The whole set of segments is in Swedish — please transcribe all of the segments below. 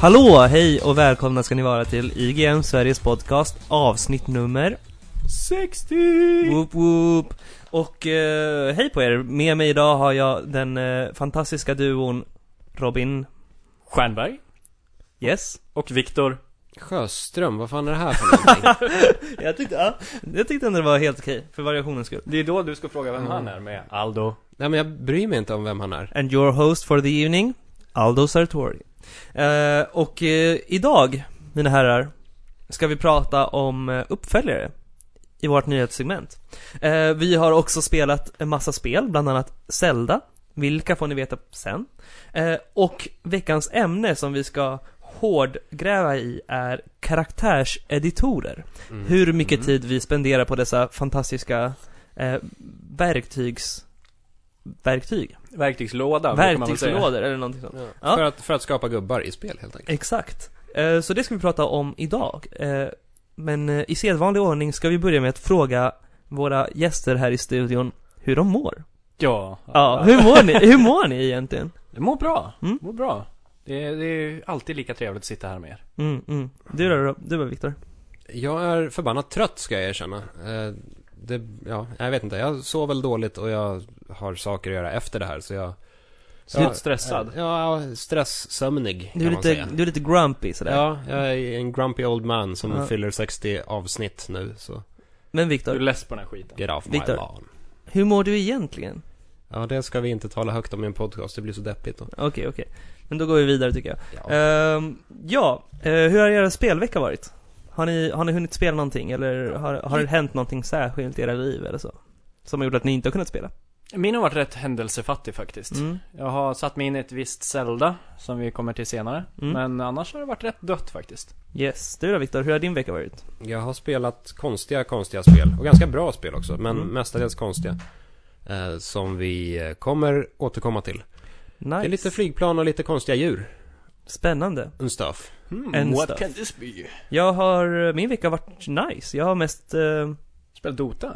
Hallå, hej och välkomna ska ni vara till IGM Sveriges podcast avsnitt nummer 60! Woop woop Och eh, hej på er, med mig idag har jag den eh, fantastiska duon Robin Stjernberg Yes och Viktor. Sjöström, vad fan är det här för någonting? Jag tyckte, ja, jag tyckte ändå det var helt okej, för variationens skull Det är då du ska fråga vem Mm. han är med Aldo. Nej men jag bryr mig inte om vem han är. And your host for the evening, Aldo Sartori eh, Och eh, idag, mina herrar, ska vi prata om eh, uppföljare i vårt nyhetssegment. Eh, vi har också spelat en massa spel, bland annat Zelda. Vilka får ni veta sen. Och veckans ämne som vi ska hårdgräva i är karaktärseditorer. Mm. Hur mycket Mm. tid vi spenderar på dessa fantastiska verktygs... Verktyg? Verktygslåda. Verktygslådor eller någonting sånt. Ja. Ja. För, att, för att skapa gubbar i spel helt enkelt. Exakt. Eh, Så det ska vi prata om idag. Eh, Men eh, i sedvanlig ordning ska vi börja med att fråga våra gäster här i studion hur de mår. Ja. Ja, hur mår ni? Hur mår ni egentligen? Det mår bra. Mm. Mår bra. Det är, det är alltid lika trevligt att sitta här med er. Mm, mm. Du då, du då Viktor? Jag är förbannat trött ska jag erkänna. Det, ja, jag vet inte. Jag sov väl dåligt och jag har saker att göra efter det här så jag... Så lite stressad. Ja, stressömnig kan Du är man lite, säga. du är lite grumpy sådär. Ja, jag är en grumpy old man som Ja. fyller 60 avsnitt nu så Men Du är Viktor, less på den här skiten. get off Victor. my lawn. hur mår du egentligen? Ja, det ska vi inte tala högt om i en podcast. Det blir så deppigt då. Okej, okej. Men då går vi vidare tycker jag. Ja. Ehm, ja, eh, hur har er spelvecka varit? Har ni, har ni hunnit spela någonting eller har, har det hänt någonting särskilt i era liv eller så? Som har gjort att ni inte har kunnat spela? Min har varit rätt händelsefattig faktiskt. Mm. Jag har satt mig in i ett visst Zelda, som vi kommer till senare. Mm. Men annars har det varit rätt dött faktiskt. Yes. Du då Viktor, hur har din vecka varit? Jag har spelat konstiga, konstiga spel. Och ganska bra spel också, men Mm. mestadels konstiga. Eh, som vi kommer återkomma till. Nice. Det är lite flygplan och lite konstiga djur. Spännande. And stuff. Hmm, En what stuff. can this be? Jag har, min vecka har varit nice. Jag har mest, eh, Spel Dota?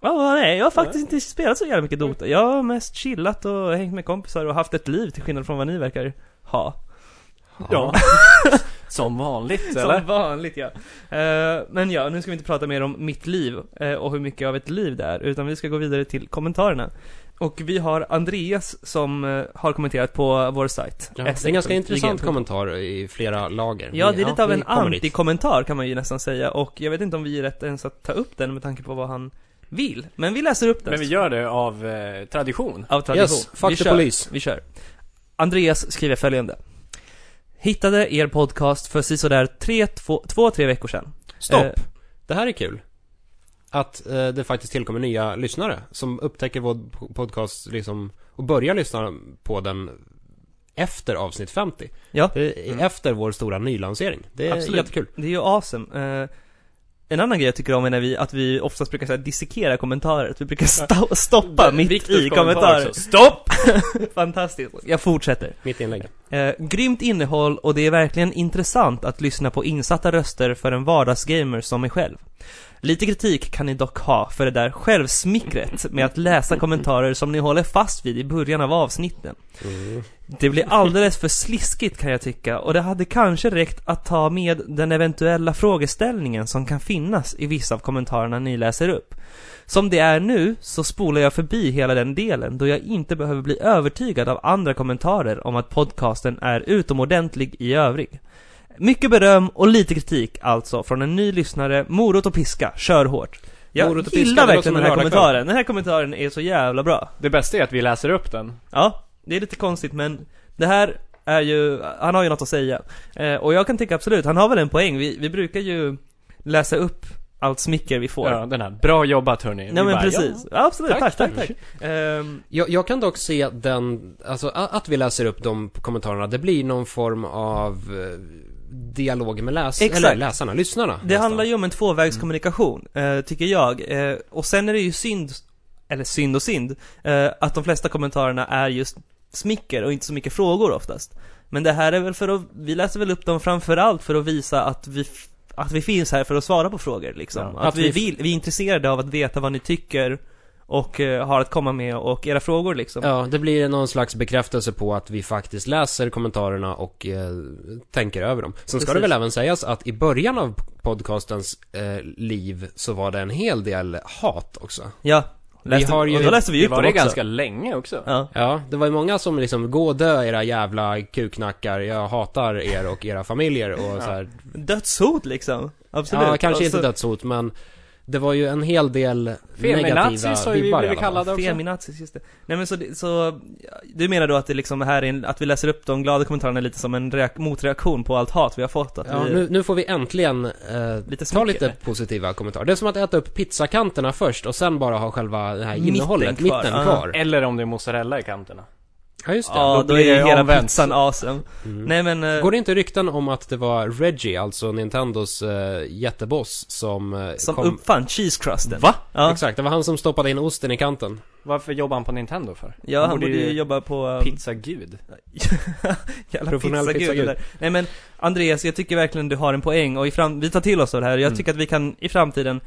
ja nej, jag har faktiskt inte spelat så jävla mycket Dota. Jag har mest chillat och hängt med kompisar och haft ett liv till skillnad från vad ni verkar ha. Ja. Som vanligt, eller? Som vanligt ja. Eh, men ja, nu ska vi inte prata mer om mitt liv eh, och hur mycket av ett liv det är, utan vi ska gå vidare till kommentarerna. Och vi har Andreas som eh, har kommenterat på vår sajt. Ja, det är en ganska intressant kommentar i flera lager. Ja, det är lite av en antikommentar kan man ju nästan säga och jag vet inte om vi är rätt ens att ta upp den med tanke på vad han vill. Men vi läser upp den. Men vi gör det av eh, tradition. Av tradition. Yes, fuck vi the kör. police. Vi kör. Andreas skriver följande. Hittade er podcast för sisådär tre, två, två, tre veckor sedan. Stopp! Eh, Det här är kul. Att eh, det faktiskt tillkommer nya lyssnare som upptäcker vår po- podcast liksom och börjar lyssna på den efter avsnitt 50. Ja. Det Mm. Efter vår stora nylansering. Det är Absolut. jättekul. Det är ju awesome. Eh, en annan grej jag tycker om är när vi, att vi oftast brukar säga dissekera kommentarer, att vi brukar sto- stoppa mitt Viktors i kommentar kommentarer. också. Stopp! Fantastiskt. Jag fortsätter. Mitt inlägg. Eh, grymt innehåll och det är verkligen intressant att lyssna på insatta röster för en vardagsgamer som mig själv. Lite kritik kan ni dock ha för det där självsmickret med att läsa kommentarer som ni håller fast vid i början av avsnitten. Mm. Det blir alldeles för sliskigt kan jag tycka och det hade kanske räckt att ta med den eventuella frågeställningen som kan finnas i vissa av kommentarerna ni läser upp. Som det är nu så spolar jag förbi hela den delen då jag inte behöver bli övertygad av andra kommentarer om att podcasten är utomordentlig i övrig. Mycket beröm och lite kritik alltså från en ny lyssnare, morot och piska, kör hårt. Jag Morot och piska, gillar det låter verkligen den en här lördagskväll. kommentaren. Den här kommentaren är så jävla bra. Det bästa är att vi läser upp den. Ja, det är lite konstigt men det här är ju, han har ju något att säga. Eh, och jag kan tycka absolut, han har väl en poäng. Vi, vi brukar ju läsa upp allt smicker vi får. Ja, den här. Bra jobbat hörni. Vi Nej men bara, precis. Ja, absolut, tack, Tack, tack, tack. tack. Ehm, Jag, jag kan dock se den, alltså a- att vi läser upp de kommentarerna, det blir någon form av eh, dialog med läs Exakt. eller läsarna, lyssnarna. det nästan. handlar ju om en tvåvägskommunikation, eh, tycker jag. Eh, och sen är det ju synd, eller synd och synd, eh, att de flesta kommentarerna är just smicker och inte så mycket frågor oftast. Men det här är väl för att, vi läser väl upp dem framförallt för att visa att vi att vi finns här för att svara på frågor liksom. Ja, att, att vi, vi- vill, vi är intresserade av att veta vad ni tycker och eh, har att komma med och era frågor liksom. Ja, det blir någon slags bekräftelse på att vi faktiskt läser kommentarerna och eh, tänker över dem. Sen ska Precis. det väl även sägas att i början av podcastens eh, liv så var det en hel del hat också. Ja. Läste, har ju- och då läste vi Det ut var det också. ganska länge också. Ja. Ja, det var ju många som liksom, gå och dö era jävla kuknackar, jag hatar er och era familjer och så här. Dödshot liksom. Absolut. Ja, kanske Och inte dödshot, men det var ju en hel del negativa Feminazis har ju vi blivit kallade också. Feminazis, just det. Nej men så, så du menar då att det liksom här är en, att vi läser upp de glada kommentarerna lite som en reak- motreaktion på allt hat vi har fått? Att Ja, vi, nu, nu får vi äntligen eh, Lite ta lite positiva kommentarer. Det är som att äta upp pizzakanterna först och sen bara ha själva det här Mitten innehållet, kvar. mitten kvar. Eller om det är mozzarella i kanterna. Ja, just det. ja, då då, blir är hela omvänt. pizzan awesome. Mm. Nej men... eh, Går det inte rykten om att det var Reggie, alltså Nintendos eh, jätteboss, som, eh, som kom... uppfann cheese crusten. Va? Ja, Exakt, det var han som stoppade in osten i kanten. Varför jobbar han på Nintendo för? ja han borde ju jobba på... um, Pizzagud. Jävla Professionell pizzagud pizzagud. Nej men Andreas, jag tycker verkligen du har en poäng och i fram- vi tar till oss av det här. Jag Mm. tycker att vi kan i framtiden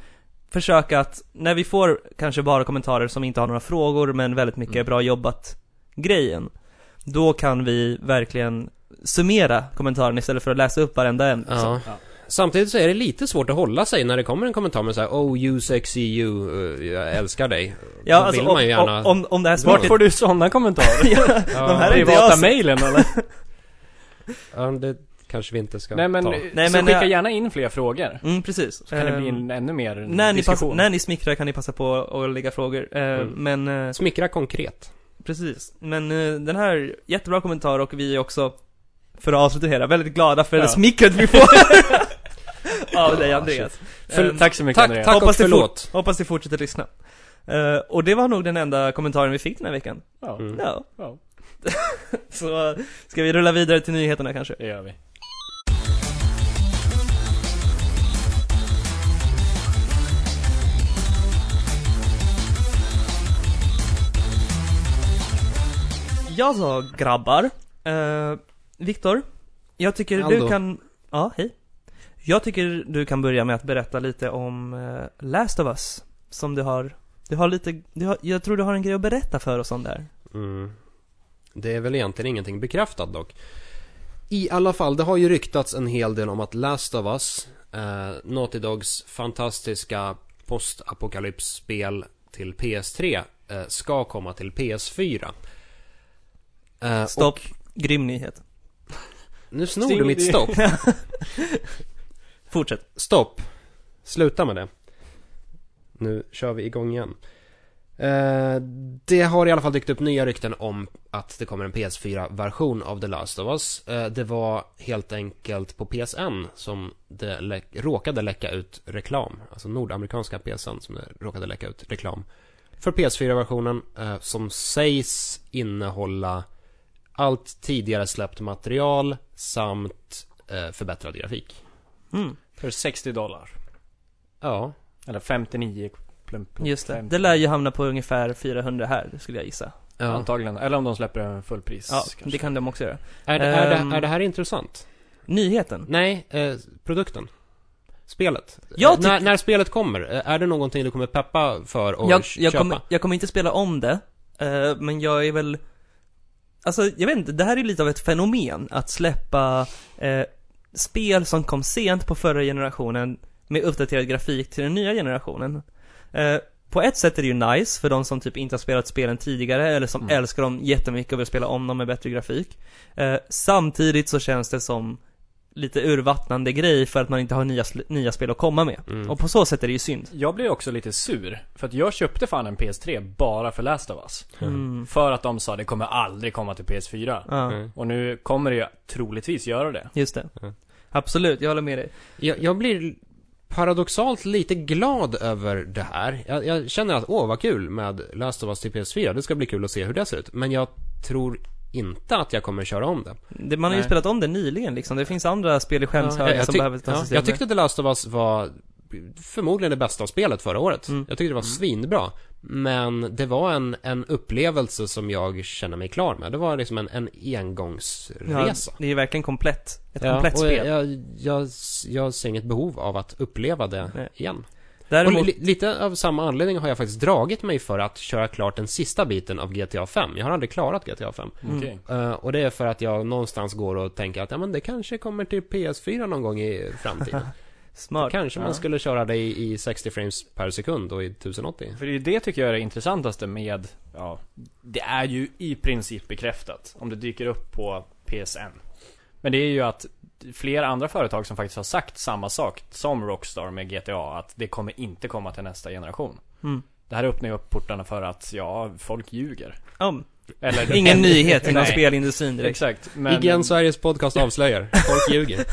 försöka att, när vi får kanske bara kommentarer som inte har några frågor men väldigt mycket Mm. bra jobbat grejen, då kan vi verkligen summera kommentarerna istället för att läsa upp varenda en. liksom. Ja. Ja. Samtidigt så är det lite svårt att hålla sig när det kommer en kommentar med så här, Oh you sexy you, eh, jag älskar dig. Ja, Då alltså vill om, man ju gärna... om, om, om det här Vart smaket... får du sådana kommentarer? ja, Ja. de här är jag Privata som- mailen eller? Ja, det kanske vi inte ska Nej men, ta. Nej, så men skicka jag- gärna in fler frågor. Mm, precis. Så kan det bli en ännu mer när ni, pass, diskussion. när ni smickrar kan ni passa på att lägga frågor. Eh, Mm. Men eh, Smickra konkret. Precis, men eh, den här, jättebra kommentar och vi är också, för att avsluta hela, väldigt glada för det smickret vi får av dig Andreas. För, Eh, tack så mycket Tack, Andreas. tack och Hoppas det förlåt. Hoppas ni fortsätter lyssna. Eh, och det var nog den enda kommentaren vi fick den här veckan. Ja, Mm. Ja, ja, så eh, ska vi rulla vidare till nyheterna kanske? det gör vi. Jag sa grabbar. Uh, Viktor, jag tycker Aldo. du kan, ja hej. Jag tycker du kan börja med att berätta lite om uh, Last of Us. Som du har, du har lite, du har, jag tror du har en grej att berätta för oss om där. Mm. Det är väl egentligen ingenting bekräftat dock. I alla fall, det har ju ryktats en hel del om att Last of Us, eh, Naughty Dogs fantastiska postapokalypsspel till PS3 eh, ska komma till PS4. Eh, Stopp, och grym nyhet. Nu snor Sting- du mitt stopp. Fortsätt. Stopp. Sluta med det. Nu kör vi igång igen. Eh, det har i alla fall dykt upp nya rykten om att det kommer en PS4-version av The Last of Us. Eh, det var helt enkelt på PSN som det lä- råkade läcka ut reklam. Alltså nordamerikanska PSN som det råkade läcka ut reklam. För PS4-versionen eh, som sägs innehålla allt tidigare släppt material samt eh, förbättrad grafik. Mm, För 60 dollar. Ja, Eller 59 plump, plump, just det. 50. Det lär ju hamna på ungefär 400 här, skulle jag gissa. ja. Antagligen. Eller om de släpper en fullpris. Ja, kanske. det kan de också göra. Är, det, är, Ehm. det, är det här intressant? Nyheten. Nej, eh, produkten. Spelet. Jag Eh, när, när spelet kommer, eh, är det någonting du kommer peppa för och Jag, jag, köpa? kommer, jag kommer inte spela om det, eh, men jag är väl Alltså, jag vet inte, det här är lite av ett fenomen att släppa eh, spel som kom sent på förra generationen med uppdaterad grafik till den nya generationen. Eh, på ett sätt är det ju nice för de som typ inte har spelat spelen tidigare eller som Mm. älskar dem jättemycket och vill spela om dem med bättre grafik. Eh, samtidigt så känns det som lite urvattnande grej för att man inte har nya, nya spel att komma med. Mm. Och på så sätt är det ju synd. Jag blev också lite sur. För att jag köpte fan en PS3 bara för Last of Us. Mm. För att de sa det kommer aldrig komma till PS4. Ja. Mm. Och nu kommer det ju troligtvis göra det. Just det. Ja. Absolut, jag håller med dig. Jag, jag blir paradoxalt lite glad över det här. Jag, jag känner att, åh vad kul med Last of Us till PS4. Det ska bli kul att se hur det ser ut. Men jag tror inte att jag kommer köra om det. Det, man har ju Nej. spelat om det nyligen liksom. Det finns andra spel i Ja, skämshög jag, som behöver tas ja, system jag tyckte The Last of Us var förmodligen det bästa av spelet förra året. Mm. Jag tyckte det var svinbra. Men det var en, en upplevelse som jag känner mig klar med. Det var liksom en, en ja, engångsresa. det är verkligen komplett. Ett Ja, komplett spel. Jag, jag, jag ser inget behov av att uppleva det Nej. igen. Däremot, Och li lite av samma anledning har jag faktiskt dragit mig för att köra klart den sista biten av GTA 5. Jag har aldrig klarat GTA 5. Mm. Eh, och det är för att jag någonstans går och tänker att ja, men det kanske kommer till PS4 någon gång i framtiden. smart. kanske man Ja. skulle köra det i, i 60 frames per sekund och i 1080. För det är ju det tycker jag är det intressantaste med, ja, det är ju i princip bekräftat om det dyker upp på PSN. Men det är ju att flera andra företag som faktiskt har sagt samma sak som Rockstar med GTA, att det kommer inte komma till nästa generation. Mm. Det här öppnar ju upp portarna för att, ja, folk ljuger. Ja, Eller, ingen nyhet inom spelindustrin direkt. Exakt, men IGN Sveriges podcast avslöjar. Folk ljuger.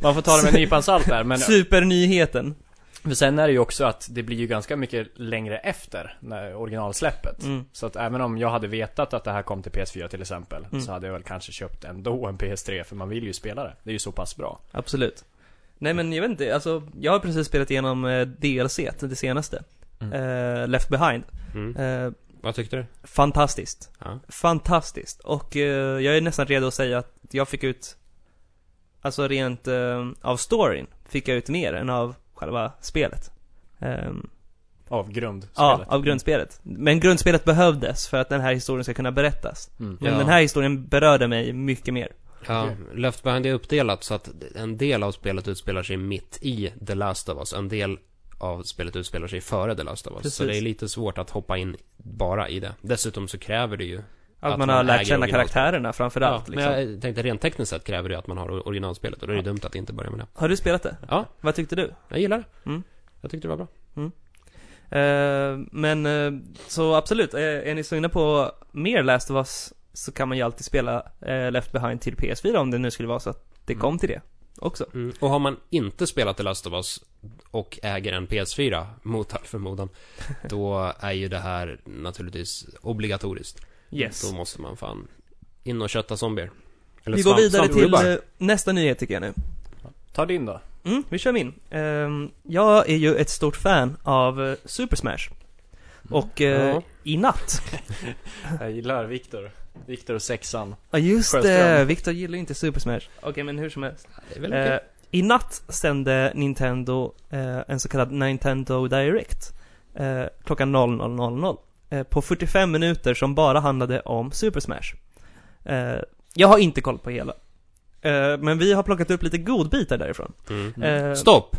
man får ta det med en nypa salt där, men Supernyheten. Men sen är det ju också att det blir ju ganska mycket längre efter när originalsläppet. Mm. Så att även om jag hade vetat att det här kom till PS4 till exempel Mm. Så hade jag väl kanske köpt ändå en PS3 för man vill ju spela det. Det är ju så pass bra. Absolut. Nej men jag vet inte, alltså jag har precis spelat igenom eh, DLC, det senaste. Mm. Eh, Left Behind. Mm. Eh, Vad tyckte du? fantastiskt. Ja. Fantastiskt. Och eh, jag är nästan redo att säga att jag fick ut, alltså rent eh, av storyn, fick jag ut mer än av själva spelet. Ehm, Av grundspelet. ja, av grundspelet. Men grundspelet behövdes för att den här historien ska kunna berättas. Mm. Men Ja. den här historien berörde mig mycket mer. Ja. Left Behind är uppdelat så att en del av spelet utspelar sig mitt i The Last of Us. En del av spelet utspelar sig före The Last of Us. Så Precis. det är lite svårt att hoppa in bara i det. Dessutom så kräver det ju Att, Att man man har lärt känna karaktärerna framförallt ja, liksom. Men jag tänkte rent tekniskt sett kräver det att man har originalspelet och då är det dumt att inte börja med det. Har du spelat det? Ja, Vad tyckte du? jag gillar det. Mm. Jag tyckte det var bra. Eh, men, eh, så absolut, eh, är ni sugna på mer Last of Us så kan man ju alltid spela eh, Left Behind till PS4 om det nu skulle vara så att det Mm. kom till det också. Mm. Och har man inte spelat The Last of Us och äger en PS4, mot all förmodan, då är ju det här naturligtvis obligatoriskt. Yes. Då måste man fan in och kötta zombier. Eller Vi går svamp- vidare till eh, nästa nyhet tycker jag nu. Ta din då. Mm, vi kör min. Ehm, jag är ju ett stort fan av eh, Super Smash. Och eh, Ja. i natt, Jag gillar Viktor. Viktor och sexan. ja just det, Sjöström. Viktor gillar ju inte Super Smash. Okej men hur som helst. Det är väl Eh, okej. I natt sände Nintendo eh, en så kallad Nintendo Direct eh, klockan 00.00 eh, på 45 minuter som bara handlade om Super Smash. Eh, jag har inte koll på hela. Eh, men vi har plockat upp lite godbitar därifrån. Mm. Eh, Stopp!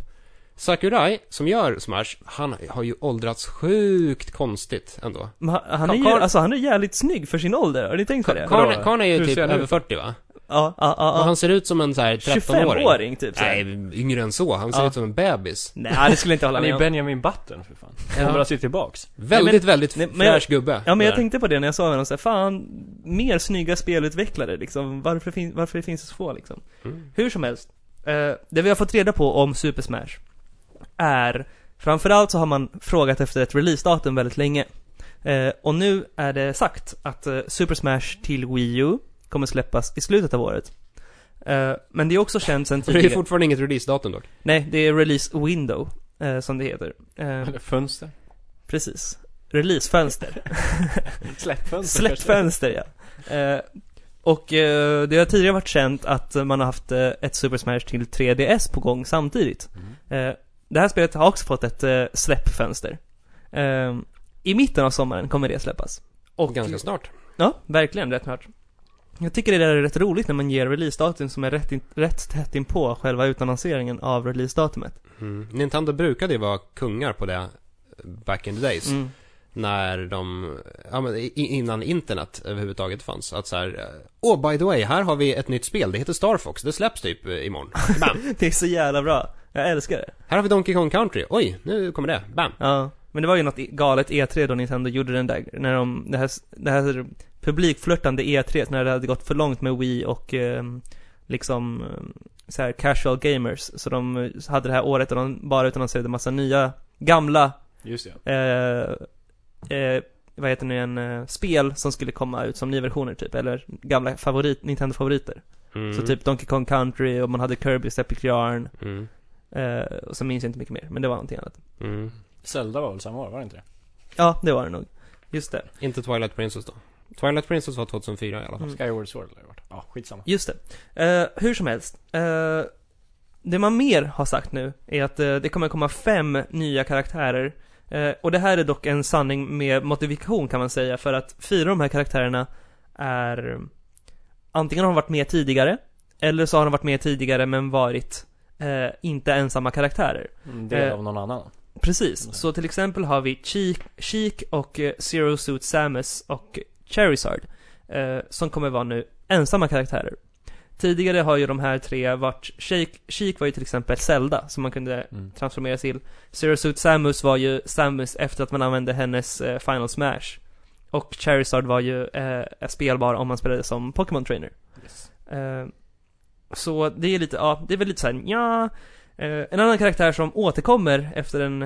Sakurai, som gör Smash, han har ju åldrats sjukt konstigt ändå. han, han är ju, alltså han är jävligt snygg för sin ålder, har ni tänkt på det? Karn? Karn är ju typ över ut? 40 va? Ja, ja, ja. Och han ser ut som en så här 13-åring. 25-åring typ så. Nej, yngre än så. Han ser Ja. ut som en bebis. Nej, det skulle jag inte hålla Han är med ju om. Benjamin Button för fan. Ja. Han drar sig tillbaks. Väldigt, väldigt nej, men jag- fräsch gubbe. Ja men jag Där. tänkte på det när jag såg honom, så här, fan, mer snygga spelutvecklare liksom. Varför, fin- varför det finns så få liksom? Mm. Hur som helst. Eh, det vi har fått reda på om Super Smash är, framförallt så har man frågat efter ett releasedatum väldigt länge. Eh, och nu är det sagt att eh, Super Smash till Wii U kommer släppas i slutet av året. Eh, men det är också känt sedan Det är tidigare. fortfarande inget releasedatum dock. Nej, det är release window, eh, som det heter. Eh, Eller fönster. precis. Releasefönster. Släppfönster. Släppfönster ja. Och det har tidigare varit känt att man har haft ett Super Smash till 3DS på gång samtidigt. Mm. Det här spelet har också fått ett släppfönster. I mitten av sommaren kommer det släppas. Och ganska snart. Ja, verkligen rätt snart. Jag tycker det där är rätt roligt när man ger releasedatum som är rätt, in, rätt tätt in på själva utannonseringen av releasedatumet. Mm. Nintendo brukade ju vara kungar på det back in the days. Mm. När de, ja men innan internet överhuvudtaget fanns. Att så här, åh by the way, här har vi ett nytt spel, det heter Star Fox, det släpps typ eh, imorgon. Bam! Det är så jävla bra. Jag älskar det. Här har vi Donkey Kong Country, oj, nu kommer det, bam! Ja, men det var ju något galet E3 då Nintendo gjorde den där, när de, det här, det här publikflörtande E3, när det hade gått för långt med Wii och ehm, liksom ehm, så här casual gamers. Så de eh, hade det här året där de bara utannonserade massa nya, gamla, Just det. eh, eh, vad heter det nu igen, eh, spel som skulle komma ut som nya versioner typ, eller gamla favorit, Nintendo-favoriter. Mm. Så typ Donkey Kong Country och man hade Kirby's Epic Yarn, Mm. eh, och så minns jag inte mycket mer, men det var någonting annat. Mm. Zelda var väl samma år, var det inte det? Ja, det var det nog. Just det. Inte Twilight Princess då. Twilight Princess var 2004 i alla fall. Mm. Skyward Sword eller vart? Ja, skitsamma. Just det. Eh, hur som helst. Eh, det man mer har sagt nu är att eh, det kommer komma fem nya karaktärer. Eh, och det här är dock en sanning med modifikation kan man säga, för att fyra av de här karaktärerna är antingen har de varit med tidigare, eller så har de varit med tidigare men varit eh, inte ensamma karaktärer. En del Eh, av någon annan. Precis, så till exempel har vi Cheek, Cheek och Zero Suit Samus och Charizard eh, som kommer vara nu ensamma karaktärer. Tidigare har ju de här tre varit, Cheek, Cheek var ju till exempel Zelda som man kunde Mm. transformera till. Zero Suit Samus var ju Samus efter att man använde hennes eh, Final Smash. Och Charizard var ju eh, spelbar om man spelade som Pokémon Trainer. Yes. Eh, så det är lite, ja, det är väl lite såhär, ja. Eh, en annan karaktär som återkommer efter en,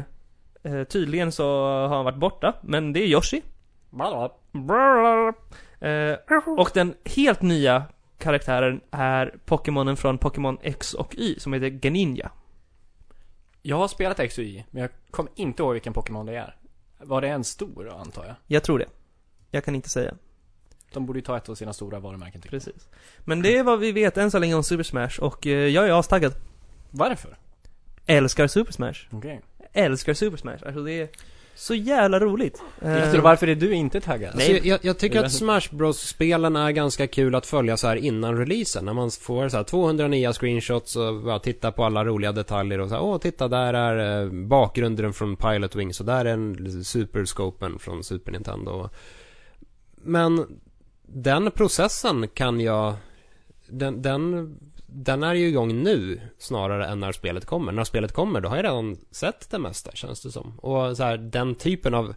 eh, tydligen så har han varit borta, men det är Yoshi. Eh, och den helt nya karaktären är Pokémonen från Pokémon X och Y som heter Greninja. Jag har spelat X och Y, men jag kommer inte ihåg vilken Pokémon det är. Var det en stor antar jag? Jag tror det. Jag kan inte säga. De borde ju ta ett av sina stora varumärken tycker jag. Precis. Men det är vad vi vet än så länge om Super Smash och eh, jag är astaggad. Varför? Älskar Super Smash. Okej. Älskar Super Smash. Alltså det är så jävla roligt. Okay. Eh, varför är du inte taggad? Alltså, jag, jag, tycker att Smash Bros-spelen är ganska kul att följa så här innan releasen. När man får så här 200 nya screenshots och bara titta på alla roliga detaljer och så här, åh titta där är eh, bakgrunden från Pilot Wings och där är en Superscopen från Super Nintendo. Men den processen kan jag, den, den, den är ju igång nu snarare än när spelet kommer. När spelet kommer då har jag redan sett det mesta känns det som. Och så här, den typen av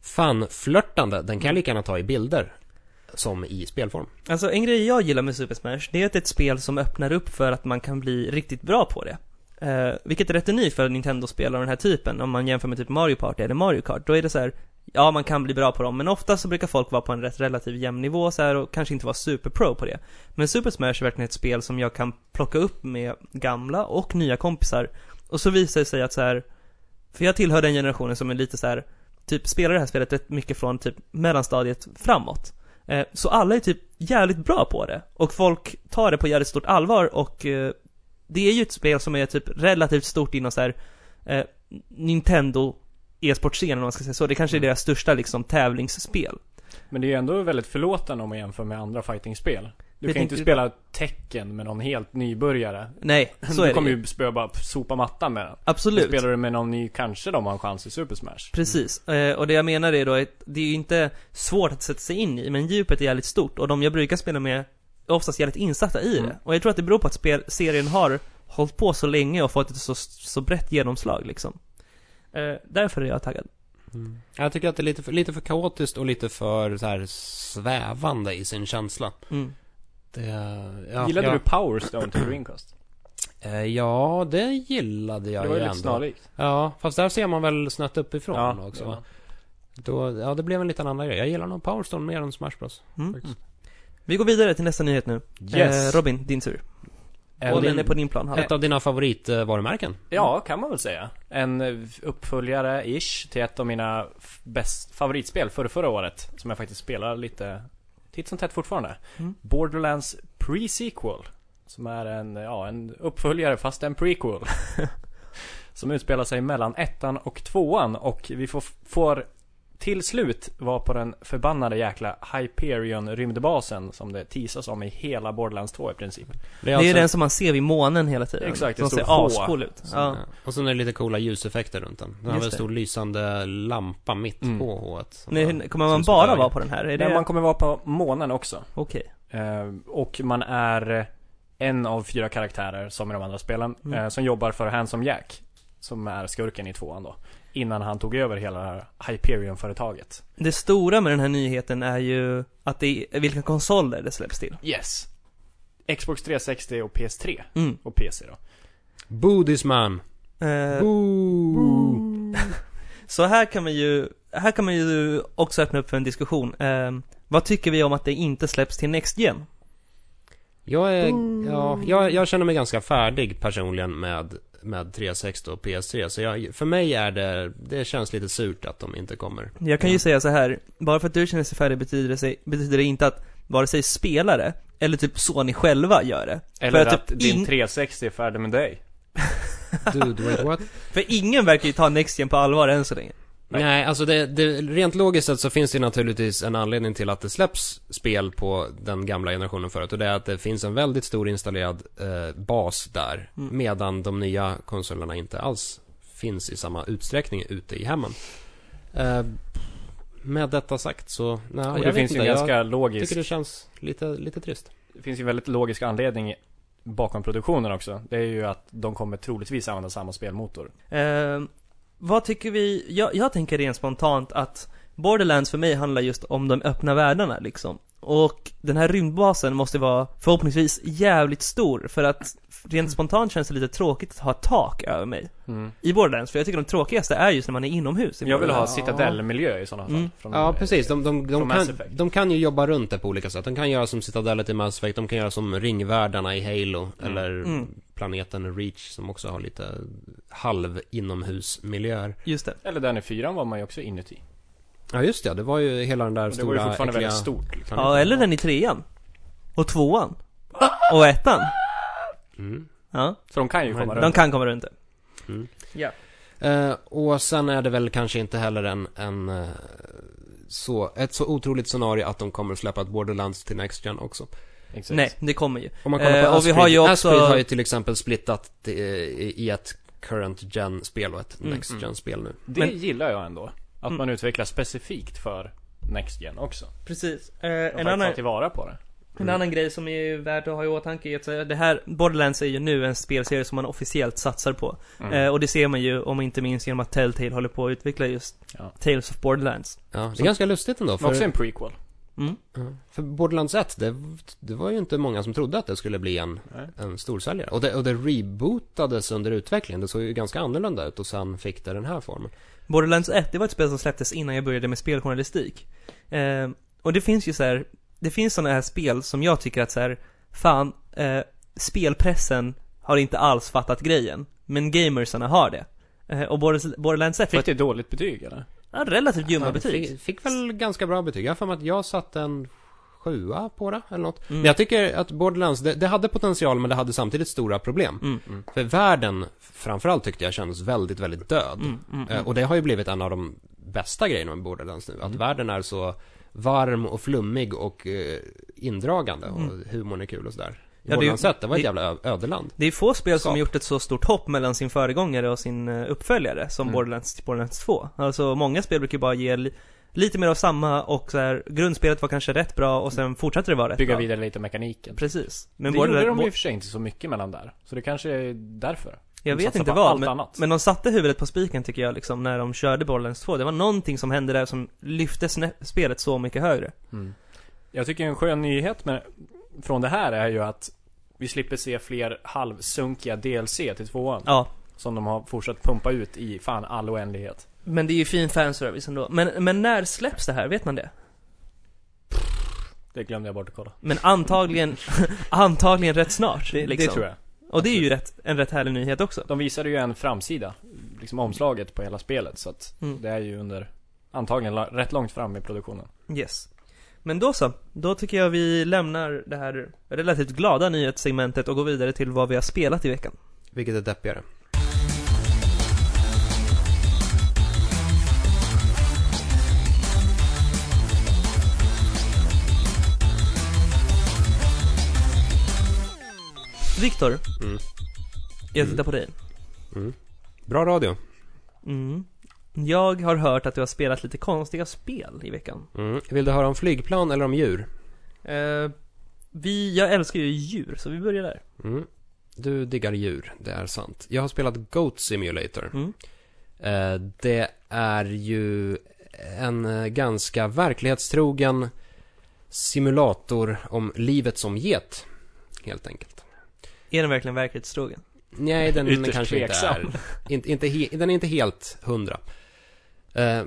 fanflörtande, den kan jag lika gärna ta i bilder. Som i spelform. Alltså en grej jag gillar med Super Smash, det är att det är ett spel som öppnar upp för att man kan bli riktigt bra på det. Eh, vilket är rätt unikt för Nintendo-spel av den här typen, om man jämför med typ Mario Party eller Mario Kart. Då är det så här, ja man kan bli bra på dem, men ofta så brukar folk vara på en rätt relativt jämn nivå så här och kanske inte vara superpro på det. Men Super Smash är verkligen ett spel som jag kan plocka upp med gamla och nya kompisar. Och så visar det sig att så här, för jag tillhör den generationen som är lite så här, typ spelar det här spelet rätt mycket från typ mellanstadiet framåt. Eh, Så alla är typ jävligt bra på det. Och folk tar det på jävligt stort allvar och eh, det är ju ett spel som är typ relativt stort inom så här eh, Nintendo e-sportscenen om man ska säga så. Det kanske är deras största liksom tävlingsspel. Men det är ju ändå väldigt förlåtande om man jämför med andra fightingspel. Du Det kan ju inte spela tecken med någon helt nybörjare. Nej, så du är kommer det ju spöa bara sopa mattan med den. Absolut. Spelar du med någon ny, kanske de har en chans i Super Smash. Precis, eh, och det jag menar är då att det är ju inte svårt att sätta sig in i, men djupet är jävligt stort och de jag brukar spela med är oftast jävligt insatta i Mm. det. Och jag tror att det beror på att spel, serien har hållit på så länge och fått ett så, så brett genomslag liksom. Eh, därför är jag taggad. Jag tycker att det är lite för, lite för kaotiskt och lite för så här svävande i sin känsla. Mm. Det, ja, Gillade ja, du Power Stone till Dreamcast? Eh, ja, det gillade jag det var ju ju ändå. lite snarlikt. Ja, fast där ser man väl snett uppifrån Ja, också ja. va? Då, ja, det blev en liten annan grej. Jag gillar nog Powerstone mer än Smash Bros. Mm. Vi går vidare till nästa nyhet nu. Yes. Eh, Robin, din tur. Och den är på din plan. Ett av dina favoritvarumärken. Ja, kan man väl säga. En uppföljare-ish till ett av mina bäst favoritspel för förra året. Som jag faktiskt spelar lite titt som tätt fortfarande. Mm. Borderlands Pre-Sequel. Som är en, ja, en uppföljare fast en prequel. som utspelar sig mellan ettan och tvåan och vi får, får till slut vara på den förbannade jäkla Hyperion rymdbasen som det teasas om i hela Borderlands 2 i princip. Det Det är alltså- den som man ser vid månen hela tiden. Exakt, det Som ser H. ascool ut. Så, Ja. Och sen är det lite coola ljuseffekter runt den. Den har väl en stor lysande lampa mitt Mm. på H1. som Nej, bara hur- kommer man bara vara på den här? Är det... Men man kommer vara på månen också. Okej. Eh, och man är en av fyra karaktärer, som i de andra spelen, Mm. eh, som jobbar för Handsome Jack. Som är skurken i tvåan då. Innan han tog över hela det här Hyperion-företaget. Det stora med den här nyheten är ju att det är vilka konsoler det släpps till. Yes. Xbox 360 och PS3. Mm. Och PC då. Boo this man. Eh, Boo. så här kan man ju, här kan man ju också öppna upp för en diskussion. Eh, vad tycker vi om att det inte släpps till Next Gen? Jag är, ja, jag, jag känner mig ganska färdig personligen med, med 360 och PS3. Så jag, för mig är det, det känns lite surt att de inte kommer. Jag kan ju Ja. säga så här, bara för att du känner sig färdig betyder det, sig, betyder det inte att vare sig spelare eller typ Sony själva gör det. Eller För att, typ din ing- 360 är färdig med dig. Dude, wait what? För ingen verkar ju ta Next Gen på allvar än så länge. Nej. Nej, alltså det, det, rent logiskt sett så finns det naturligtvis en anledning till att det släpps spel på den gamla generationen förut. Och det är att det finns en väldigt stor installerad eh, bas där. Mm. Medan de nya konsolerna inte alls finns i samma utsträckning ute i hemmen. Eh, med detta sagt så, nej, Och jag det vet finns ju inte. en ganska Jag logisk, tycker det känns lite, lite trist. det finns ju en väldigt logisk anledning bakom produktionen också. Det är ju att de kommer troligtvis använda samma spelmotor. Eh, vad tycker vi? Jag, jag tänker rent spontant att Borderlands för mig handlar just om de öppna världarna liksom. Och den här rymdbasen måste vara förhoppningsvis jävligt stor för att rent spontant känns det lite tråkigt att ha tak över mig. I Borderlands, för jag tycker de tråkigaste är just när man är inomhus i Jag vill ha citadellmiljö i sådana fall. Mm. Från, Ja, precis. De, de, de, kan, de kan ju jobba runt det på olika sätt. De kan göra som Citadellet i Mass Effect, de kan göra som ringvärldarna i Halo, eller Mm. planeten Reach som också har lite halv inomhusmiljöer. Just det. Eller den i fyran var man ju också inuti. Ja just det, det var ju hela den där det stora var ju fortfarande äckliga väldigt stort. Liksom. Ja, eller den i trean. Och tvåan. Och ettan. Mm. Ja, Så de kan ju komma Men de runt. kan komma runt det. Mm. Ja. Eh, och sen är det väl kanske inte heller en, en eh, så, ett så otroligt scenario att de kommer att släppa ett Borderlands till Next Gen också. Exakt. Nej, det kommer ju. Om man kollar på Eh, och vi Asprey, har ju också- Asprey har ju till exempel splittat det, i ett current gen spel och ett Mm, next mm. gen spel nu. Det Men- gillar jag ändå. Att Mm. man utvecklar specifikt för Next Gen också. Precis. Eh, en annan, tillvara på det. En annan grej som är värt att ha i åtanke är att det här, Borderlands är ju nu en spelserie som man officiellt satsar på. Mm. Eh, och det ser man ju, om inte minst genom att Telltale håller på att utveckla just Ja. Tales of Borderlands. Ja, det är Så- ganska lustigt ändå. Men också För, en prequel. Mm. för Borderlands 1, det, det var ju inte många som trodde att det skulle bli en, Nej. en storsäljare. Och det, och det rebootades under utvecklingen. Det såg ju ganska annorlunda ut och sen fick det den här formen. Borderlands 1, det var ett spel som släpptes innan jag började med speljournalistik. Eh, och det finns ju så här, det finns sådana här spel som jag tycker att så här, fan, eh, spelpressen har inte alls fattat grejen. Men gamersarna har det. Eh, och Border- Borderlands 1 var Fick ett det dåligt betyg eller? ja, relativt ljumma Ja, betyg. Fick, fick väl ganska bra betyg. Jag har att jag satte en sjua på det, eller något. Mm. Men jag tycker att Borderlands, det, det hade potential men det hade samtidigt stora problem. Mm. För världen, framförallt tyckte jag kändes väldigt, väldigt död. Mm, mm, Eh, mm. Och det har ju blivit en av de bästa grejerna med Borderlands nu. Att Mm. världen är så varm och flummig och eh, indragande och Mm. humorn är kul och sådär. Ja, det 1, det var ett det- jävla ödeland. Det är få spel som Skap. gjort ett så stort hopp mellan sin föregångare och sin eh, uppföljare som Mm. Borderlands, Borderlands 2. Alltså många spel brukar bara ge li- lite mer av samma och så här, grundspelet var kanske rätt bra och sen fortsatte det vara rätt Bygga bra. vidare lite mekaniken. Precis. Men det gjorde de i och för sig inte så mycket mellan där. Så det kanske är därför. Jag vet inte vad, men, annat. men de satte huvudet på spiken tycker jag liksom när de körde Borderlands 2. Det var någonting som hände där som lyfte spelet så mycket högre. Jag tycker en skön nyhet med, från det här är ju att vi slipper se fler halvsunkiga DLC till tvåan. Ja. Som de har fortsatt pumpa ut i fan all oändlighet. Men det är ju fin fanservice ändå. Men, men när släpps det här? Vet man det? Det glömde jag bort att kolla. Men antagligen, antagligen rätt snart. Det, liksom. det tror jag. Och det är ju rätt, en rätt härlig nyhet också. De visade ju en framsida, liksom omslaget på hela spelet. Så att Mm. det är ju under, antagligen rätt långt fram i produktionen. Yes. Men då så. Då tycker jag vi lämnar det här relativt glada nyhetssegmentet och går vidare till vad vi har spelat i veckan. Vilket är deppigare. Viktor, Mm. jag tittar på dig. Mm. Bra radio. Mm. Jag har hört att du har spelat lite konstiga spel i veckan. Mm. Vill du höra om flygplan eller om djur? Eh, vi, jag älskar ju djur, så vi börjar där. Mm. Du diggar djur, det är sant. Jag har spelat Goat Simulator. Mm. Eh, det är ju en eh, ganska verklighetstrogen simulator om livet som get, helt enkelt. Är den verkligen verklighetstrogen? Nej, den Ytterst kanske tveksam. inte är. Inte, inte he, den är inte helt hundra. Eh,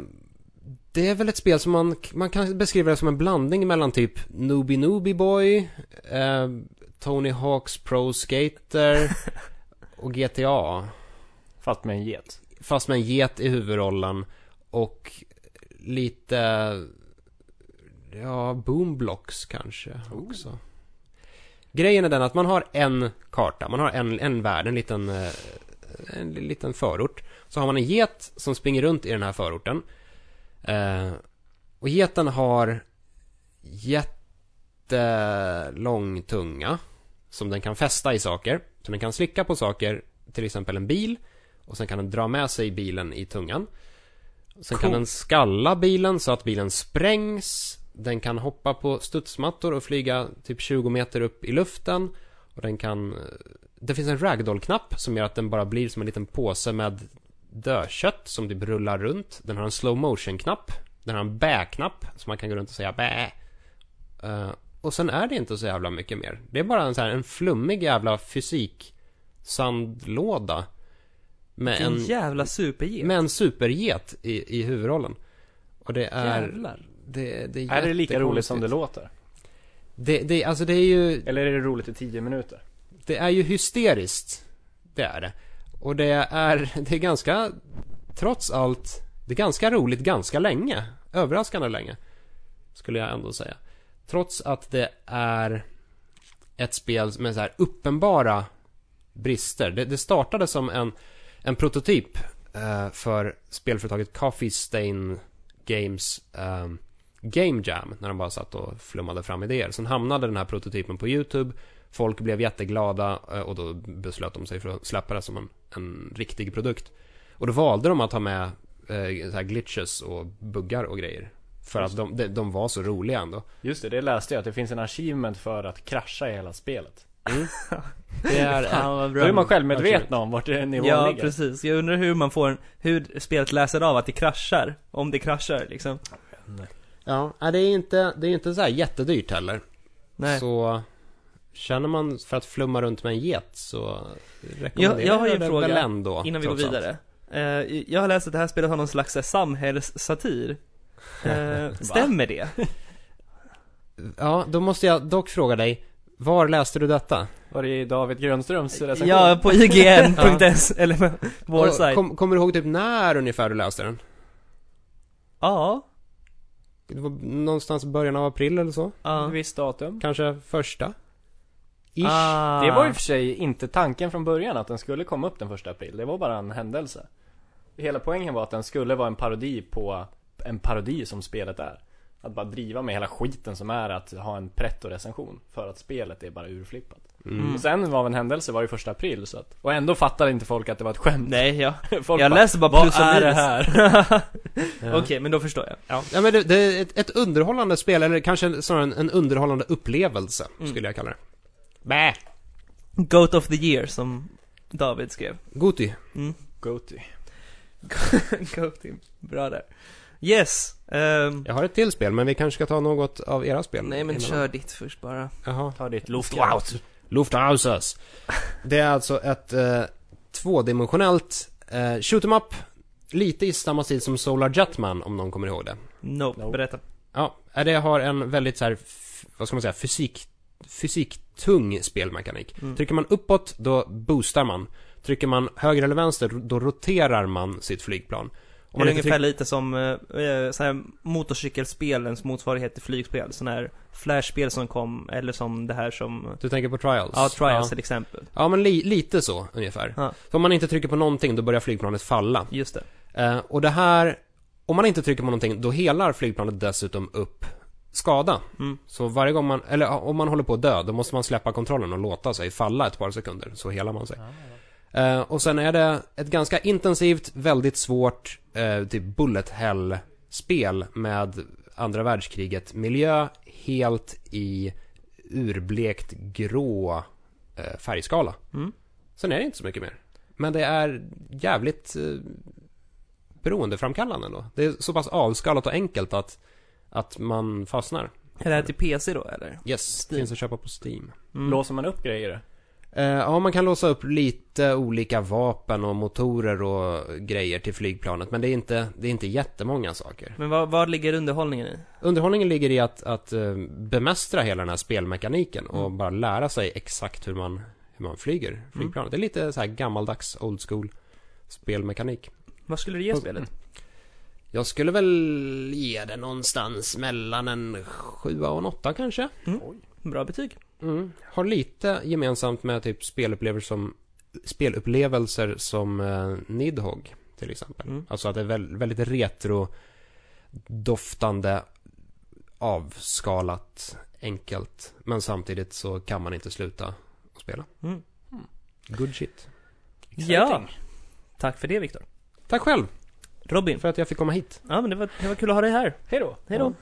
det är väl ett spel som man, man kan beskriva det som en blandning mellan typ Nooby Nooby Boy, eh, Tony Hawks Pro Skater och GTA. Fast med en get. Fast med en get i huvudrollen och lite, ja, boomblocks kanske också. Grejen är den att man har en karta, man har en, en värld, en liten, eh, en liten förort. Så har man en get som springer runt i den här förorten. Eh, och geten har jättelång tunga som den kan fästa i saker. Så den kan slicka på saker, till exempel en bil. Och sen kan den dra med sig bilen i tungan. Sen kan Cool. den skalla bilen så att bilen sprängs. Den kan hoppa på studsmattor och flyga typ 20 meter upp i luften. Och den kan... Det finns en ragdoll-knapp som gör att den bara blir som en liten påse med dödkött som typ rullar runt. Den har en slow motion-knapp. Den har en bä-knapp som man kan gå runt och säga bä. Eh, och sen är det inte så jävla mycket mer. Det är bara en så här en flummig jävla fysik sandlåda. Med Vilken en, jävla superget. med en superget i, i huvudrollen. Och det är... Jävlar. Det, det är, Är det lika roligt som det låter? Det, det, alltså det är ju... Eller är det roligt i 10 minuter? Det är ju hysteriskt. Det är det. Och det är, det är ganska, trots allt, det är ganska roligt ganska länge. Överraskande länge. Skulle jag ändå säga. Trots att det är ett spel med så här uppenbara brister. Det, det startade som en, en prototyp eh, för spelföretaget Coffee Stain Games eh, Game Jam. När de bara satt och flummade fram idéer. Sen hamnade den här prototypen på YouTube. Folk blev jätteglada eh, och då beslöt de sig för att släppa det som en, en riktig produkt. Och då valde de att ha med eh, så här glitches och buggar och grejer. För att de, de, de var så roliga ändå. Just det, det läste jag att det finns en achievement för att krascha i hela spelet. Det är, Fan Då är man självmedveten om vart det nivån Ja, ligger. precis. Jag undrar hur man får en, hur spelet läser av att det kraschar. Om det kraschar liksom. Ja, det är inte, det är inte så här jättedyrt heller. Nej. Så känner man för att flumma runt med en get så rekommenderar Jag- jag har ju en det fråga väl ändå, Innan vi går vidare. Eh, jag har läst att det här spelet har någon slags samhällssatir. Eh, stämmer det? Ja, då måste jag dock fråga dig. Var läste du detta? Var det i David Grönströms recension? Ja, på IGN.s, eller vår sajt. Kom, kommer du ihåg typ när ungefär du läste den? Ja. Det var någonstans i början av april eller så? Ja. Ett visst datum. Kanske första? Ish. Ah. Det var ju för sig inte tanken från början att den skulle komma upp den första april. Det var bara en händelse. Hela poängen var att den skulle vara en parodi på en parodi som spelet är. Att bara driva med hela skiten som är att ha en pretto-recension. För att spelet är bara urflippat. Mm. Och sen av en händelse var det första april så att, Och ändå fattade inte folk att det var ett skämt. Nej, jag, Folk jag läste bara plus och Vad är minus. det här? Ja. Okej, men då förstår jag. Ja. Ja men det, det är ett, ett underhållande spel, eller kanske snarare en, en underhållande upplevelse, Mm. skulle jag kalla det. Bä! Goat of the year, som David skrev. Goti. Mm. Goaty. Goaty, bra där. Yes. Ehm, Jag har ett till spel, men vi kanske ska ta något av era spel. nej men innan. kör ditt först bara. Jaha. Ta ditt Lufthaus. lufthaus. Lufthauses. Det är alltså ett eh, tvådimensionellt eh, shoot 'em up. Lite i samma stil som Solar Jetman, om någon kommer ihåg det. Nope, Nope. berätta. Ja, eh, det har en väldigt så här, vad ska man säga, fysik, fysiktung spelmekanik. Mm. Trycker man uppåt, då boostar man. Trycker man höger eller vänster, då roterar man sitt flygplan. Om det är man inte ungefär trycker, lite som uh, så här motorcykelspelens motsvarighet till flygspel. Sådana här flashspel som kom, eller som det här som... du tänker på Trials? Ja, Trials Ja, till exempel. ja men li, lite så, ungefär. Ja. Så om man inte trycker på någonting, då börjar flygplanet falla. Just det. Eh, och det här, om man inte trycker på någonting, då helar flygplanet dessutom upp skada. Mm. Så varje gång man, eller ja, om man håller på att dö, då måste man släppa kontrollen och låta sig falla ett par sekunder, så helar man sig. Eh, och sen är det ett ganska intensivt, väldigt svårt, eh, typ bullet hell-spel med andra världskriget miljö, helt i urblekt grå eh, färgskala. Mm. Sen är det inte så mycket mer. Men det är jävligt eh, beroendeframkallande ändå. Det är så pass avskalat och enkelt att, att man fastnar. Är det här till PC då eller? Yes, Steam. finns att köpa på Steam. Mm. Låser man upp grejer? Eh, ja, man kan låsa upp lite olika vapen och motorer och grejer till flygplanet. Men det är inte, det är inte jättemånga saker. Men vad, vad ligger underhållningen i? Underhållningen ligger i att, att eh, bemästra hela den här spelmekaniken och Mm. bara lära sig exakt hur man, hur man flyger flygplanet. Det är lite så här gammaldags, old school spelmekanik. Vad skulle du ge spelet? Jag skulle väl ge det någonstans mellan en 7 och en 8 kanske. Bra betyg. Mm. Har lite gemensamt med typ spelupplevelser som, spelupplevelser som eh, Nidhogg till exempel. Mm. Alltså att det är väl, väldigt retro doftande avskalat enkelt. Men samtidigt så kan man inte sluta att spela. Mm. Good shit. Ja. Tack för det Viktor. Tack själv Robin. för att jag fick komma hit. Ja men det var, det var kul att ha dig här. Hej då. Hej då.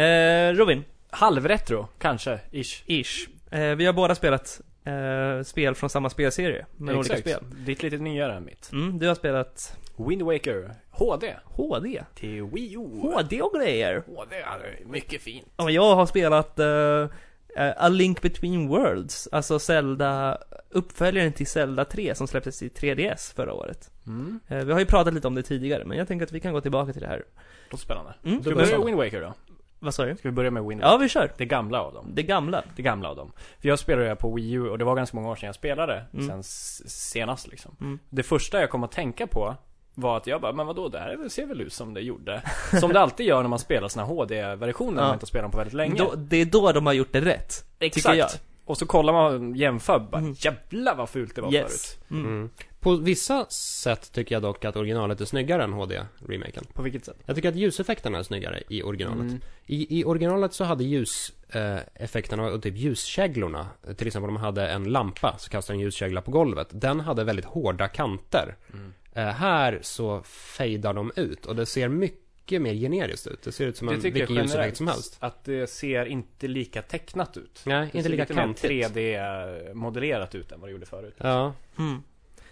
Eh, Robin. Halvretro, kanske, ish. Ish. Eh, vi har båda spelat eh, spel från samma spelserie. Med olika spel. Ditt lite nyare än mitt. Mm, du har spelat Wind Waker HD. HD. Till Wii U. HD och grejer. HD är mycket fint. Och jag har spelat eh, eh, A Link Between Worlds. Alltså Zelda, uppföljaren till Zelda 3 som släpptes i 3DS förra året. Mm. Eh, vi har ju pratat lite om det tidigare, men jag tänker att vi kan gå tillbaka till det här. Låter spännande. Mm, då börja börjar Wind Waker då? Vad sa du? Ska vi börja med Wind Waker? Ja, vi kör. Det gamla av dem. Det gamla. Det gamla av dem. För jag spelade det på Wii U och det var ganska många år sedan jag spelade. Mm. Sen senast liksom. Mm. Det första jag kom att tänka på var att jag bara, men vadå, det här ser väl ut som det gjorde. Som det alltid gör när man spelar såna HD-versioner Ja. man inte spelat dem på väldigt länge. Då, det är då de har gjort det rätt. tycker jag. Och så kollar man och jämför, bara Mm. jävlar vad fult det var Yes. förut. Mm. Mm. På vissa sätt tycker jag dock att originalet är snyggare än HD-remaken. På vilket sätt? Jag tycker att ljuseffekterna är snyggare i originalet. Mm. I, I originalet så hade ljuseffekterna eh, effekterna och typ ljuskäglorna, eh, till exempel om man hade en lampa så kastade en ljuskägla på golvet. Den hade väldigt hårda kanter. Mm. Eh, här så fejdar de ut och det ser mycket mer generiskt ut. Det ser ut som en, Det tycker jag vilken ljuseffekt som helst. att det ser inte lika tecknat ut. Nej, Det inte ser lika lite mer kantigt. 3D-modellerat ut än vad det gjorde förut. Ja. Mm.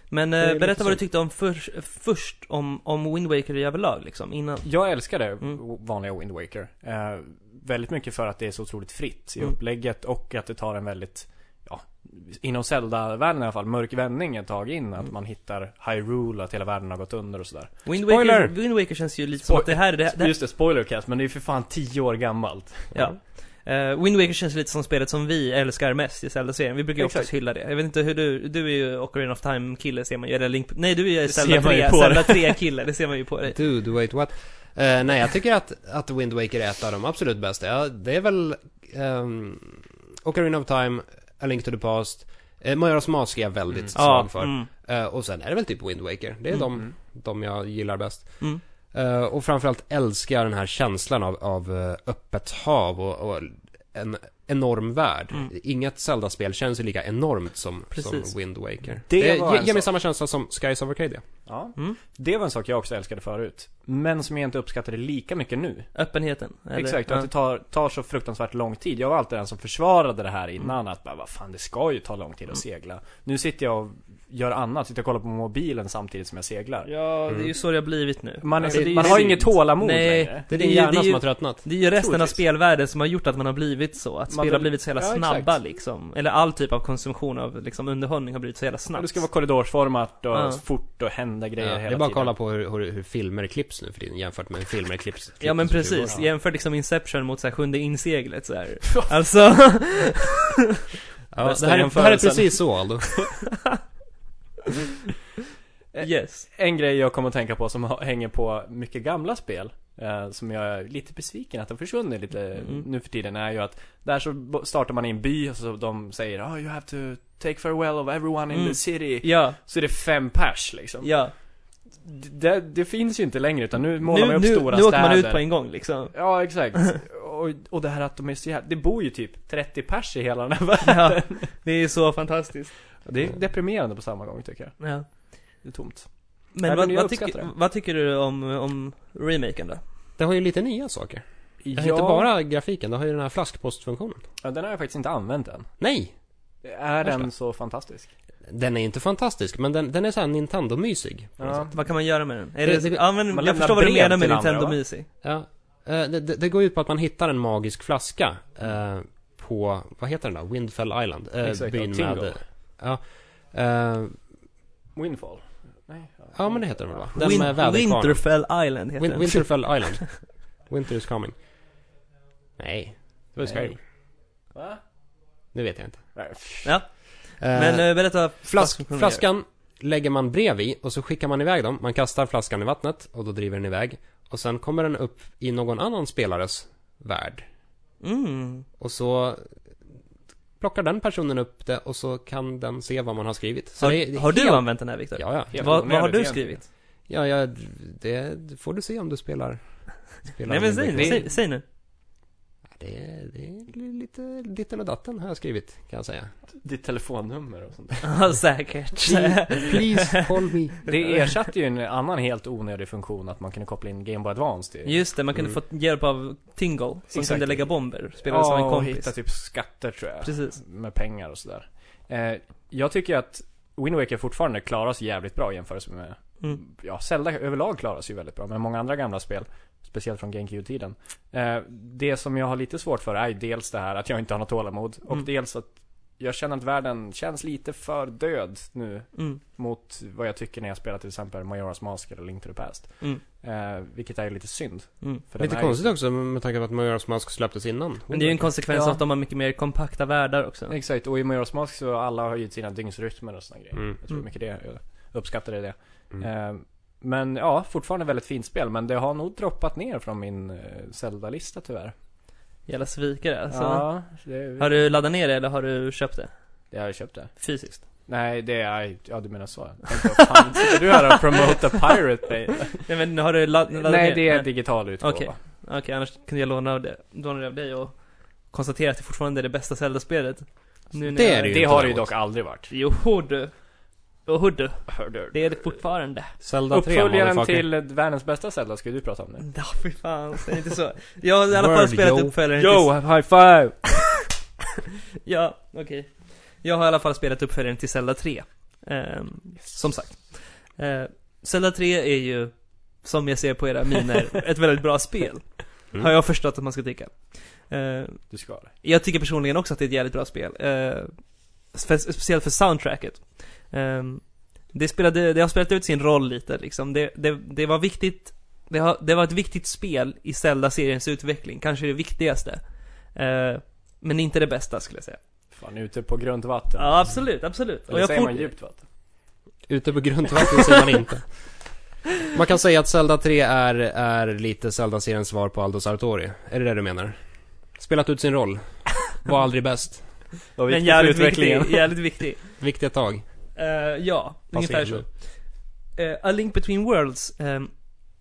Men eh, berätta vad du tyckte om förs- först om, om Wind Waker i överlag liksom, innan. Jag älskade Mm. vanliga Wind Waker. Eh, väldigt mycket för att det är så otroligt fritt i Mm. upplägget och att det tar en väldigt, ja, inom Zelda-världen i alla fall, mörk vändning ett tag in. Att Mm. man hittar Hyrule, att hela världen har gått under och sådär. Wind Spoiler! Waker, Wind Waker känns ju lite som att det här är det, det Just det, spoilercast, men det är för fan 10 år gammalt. Ja. Eh, Wind Waker känns lite som spelet som vi älskar mest i Zelda-serien. Vi brukar ju oftast hylla det. Jag vet inte hur du, du är ju Ocarina of Time-kille ser man ju, eller Link, nej du är ju Zelda ser man ju 3, på Zelda det. 3-kille, det ser man ju på dig. Dude, wait what? Eh, nej, jag tycker att, att Wind Waker är ett av de absolut bästa. Ja, det är väl um, Ocarina of Time, A Link to the Past, uh, Majora's Mask är jag väldigt Mm. svag för. mm, Eh, och sen är det väl typ Wind Waker. Det är Mm. de, Mm. de jag gillar bäst. mm. Eh, och framförallt älskar jag den här känslan av, av eh, öppet hav och, och en enorm värld. Mm. Inget Zelda-spel känns ju lika enormt som, Precis. som Wind Waker. Det Det, en ger mig samma känsla som Skies of Arcadia. Ja. Mm. Det var en sak jag också älskade förut. Men som jag inte uppskattade lika mycket nu. Öppenheten. eller? Exakt, och Ja. att det tar, tar så fruktansvärt lång tid. Jag var alltid den som försvarade det här innan, att bara, vad fan det ska ju ta lång tid att Mm. segla. Nu sitter jag och gör annat, sitter och kollar på mobilen samtidigt som jag seglar. Ja, det är ju så det har blivit nu. Man, Alltså, det är ju man har synd. inget tålamod Nej. längre. Det är din ju- hjärna det är som ju- har tröttnat. Det är ju resten av Troligtvis. spelvärlden som har gjort att man har blivit så. Att Man spel har blivit så jävla Ja, exakt. snabba liksom. Eller all typ av konsumtion av liksom underhållning har blivit så jävla snabbt. Det ska vara korridorsformat och Ja. fort och hända grejer Ja, hela det är bara att tiden. kolla på hur, hur, hur filmer klipps nu för tiden jämfört med hur filmer klipps. Ja men klipps för 20 år precis, jämför liksom Inception mot så här sjunde inseglet så här. Alltså Ja, det, här, är- det här är precis så Aldo. Yes. En grej jag kommer att tänka på som hänger på mycket gamla spel eh, Som jag är lite besviken att de försvunnit lite Mm. nu för tiden är ju att Där så startar man i en by och så de säger oh, you have to take farewell of everyone in Mm. the city. Ja, Så är det fem pers liksom. Ja. Det, det finns ju inte längre utan nu målar Nu, man upp nu, stora nu åker städer man ut på en gång liksom. Ja exakt. Och, och det här att de är så jävla, Det bor ju typ 30 pers i hela den här världen. Ja, det är så fantastiskt. Det är deprimerande på samma gång tycker jag. Ja Det är tomt Men Nej, vad, men vad, det. vad tycker du om, om remaken då? Det har ju lite nya saker. Har inte bara grafiken, det har ju den här flaskpostfunktionen. ja, Den har jag faktiskt inte använt än Nej! Är den så fantastisk? Den är inte fantastisk, men den, den är såhär Nintendo-mysig. Ja. Vad kan man göra med den? Är Det- det, det- ja, men jag förstår vad du menar med till andra, Nintendo va? Music Ja. Eh, det, det, det går ut på att man hittar en magisk flaska eh, på, vad heter den då? Windfell Island. Eh, Exakt, byn ja, med... Ja. Eh, Windfall? Nej, ja men det heter den väl va? Den Win- med väderkvarnar. Winterfell Island heter Win- den Winterfell Island. Winter is coming. Nej. Det var Nej. Skyrim. Va? Nu vet jag inte. Ja, Eh, men eh, berätta Flask, flaskan flaskan lägger man brev i och så skickar man iväg dem. Man kastar flaskan i vattnet och då driver den iväg. Och sen kommer den upp i någon annan spelares värld. Mm, Och så plockar den personen upp det och så kan den se vad man har skrivit. Så Har, det är- har du helt- använt den här Viktor? Ja, ja. Vad, vad har du skrivit? Ja, ja, det får du se om du spelar. spelar Nej men säg, säg, säg nu. Det är, det är lite ditten och datten har jag skrivit, kan jag säga. Ditt telefonnummer och sånt. Ja, säkert. Please call me. Det ersatte ju en annan helt onödig funktion att man kunde koppla in Game Boy Advance till. Just det, man kunde Mm. få hjälp av Tingle, som Exakt. kunde lägga bomber. Spelade som en och kompis. hitta typ skatter tror jag. Precis. Med pengar och sådär. Eh, jag tycker att Wind Waker fortfarande klarar sig jävligt bra i jämförelse med Mm. Ja, Zelda överlag klarar sig ju väldigt bra, men många andra gamla spel Speciellt från GameCube-tiden eh, Det som jag har lite svårt för är dels det här att jag inte har något tålamod Och Mm. dels att jag känner att världen känns lite för död nu Mm. Mot vad jag tycker när jag spelar till exempel Majora's Mask eller Link to the Past Mm. eh, Vilket är lite synd Mm. Lite är ju- konstigt också med tanke på att Majora's Mask släpptes innan. Men det är ju en konsekvens Ja. av att de har mycket mer kompakta världar också. Exakt, och i Majora's Mask så alla har ju sina dygnsrytmer och såna grejer Mm. Jag tror Mm. mycket det, jag uppskattade det Mm. Eh, Men ja, fortfarande väldigt fint spel men det har nog droppat ner från min eh, Zelda-lista tyvär Jävla svikare alltså. Ja, det, Har du laddat ner det eller har du köpt det? det har jag köpt det Fysiskt? Nej, det är, ja du menar så Jag fan, du här och promotar Pirate Bay? Nej men har du ladd, laddat Nej, ner? det är digital utgåva Okej. Okej, annars kunde jag låna av det, låna det av dig och konstatera att det fortfarande är det bästa Zelda-spelet. Nu Det jag- är det ju Det har det ju dock aldrig varit Jo du. Jo du. Hörde Det är det fortfarande. Zelda 3, Uppföljaren till världens bästa Zelda, ska du prata om nu? Ja fy fan, säg inte så. Jag har i alla fall spelat yo. uppföljaren Yo, high five! Ja, okej. Jag har i alla fall spelat uppföljaren till Zelda 3. Ehm, Som sagt. Uh, Zelda 3 är ju, som jag ser på era miner, ett väldigt bra spel. Mm. Har jag förstått att man ska tycka. Eh, Du ska det jag tycker personligen också att det är ett jävligt bra spel. Spe- speciellt för soundtracket. Ehm, det spelade, det har spelat ut sin roll lite liksom. Det, det, det var viktigt, det, har, det var ett viktigt spel i Zelda-seriens utveckling. Kanske det viktigaste. Eh, men inte det bästa skulle jag säga. Fan, ute på grunt vatten Ja, absolut, absolut. Eller jag säger man djupt vatten? Ute på grundvatten säger man inte. Man kan säga att Zelda 3 är, är lite Zelda-seriens svar på Aldo Sartori. Är det det du menar? Spelat ut sin roll. Var aldrig bäst. Vad Men viktigt för jävligt utvecklingen viktig, jävligt viktig. Viktiga tag. Eh, ja, ungefär Passerande. så. Eh, A Link Between Worlds eh,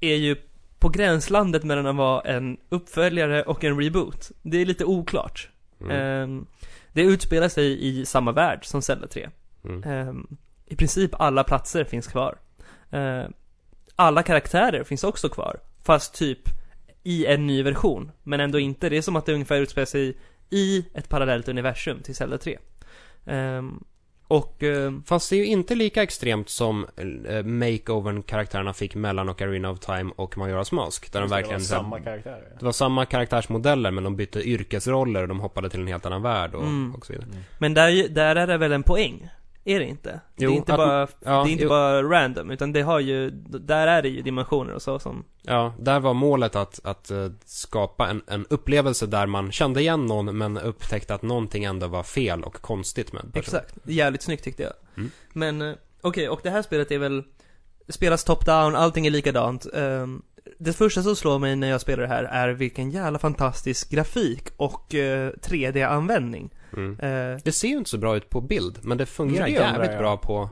är ju på gränslandet mellan att vara en uppföljare och en reboot. Det är lite oklart. Mm. Eh, det utspelar sig i samma värld som Zelda 3. Mm. Eh, I princip alla platser finns kvar. Eh, alla karaktärer finns också kvar. Fast typ i en ny version. Men ändå inte. Det är som att det ungefär utspelar sig i ett parallellt universum till Zelda 3. Ehm, och ehm, Fast det är ju inte lika extremt som eh, makeovern karaktärerna fick mellan Ocarina of Time och Majora's Mask. Där de Det var verkligen så här- samma karaktärer Det var samma karaktärsmodeller men de bytte yrkesroller och de hoppade till en helt annan värld och, Mm. och så vidare. Men där, där är det väl en poäng? Är det inte? Jo, det är inte att- bara, ja, det är inte jo. bara random, utan det har ju, där är det ju dimensioner och så som Ja, där var målet att, att eh, skapa en, en upplevelse där man kände igen någon men upptäckte att någonting ändå var fel och konstigt med personen. Exakt, jävligt snyggt tyckte jag. Mm. Men, eh, okej, och det här spelet är väl, spelas top-down, allting är likadant. Ehm, det första som slår mig när jag spelar det här är vilken jävla fantastisk grafik och eh, 3D-användning. Mm. Eh, Det ser ju inte så bra ut på bild, men det fungerar Mm, det jävligt jag. bra på...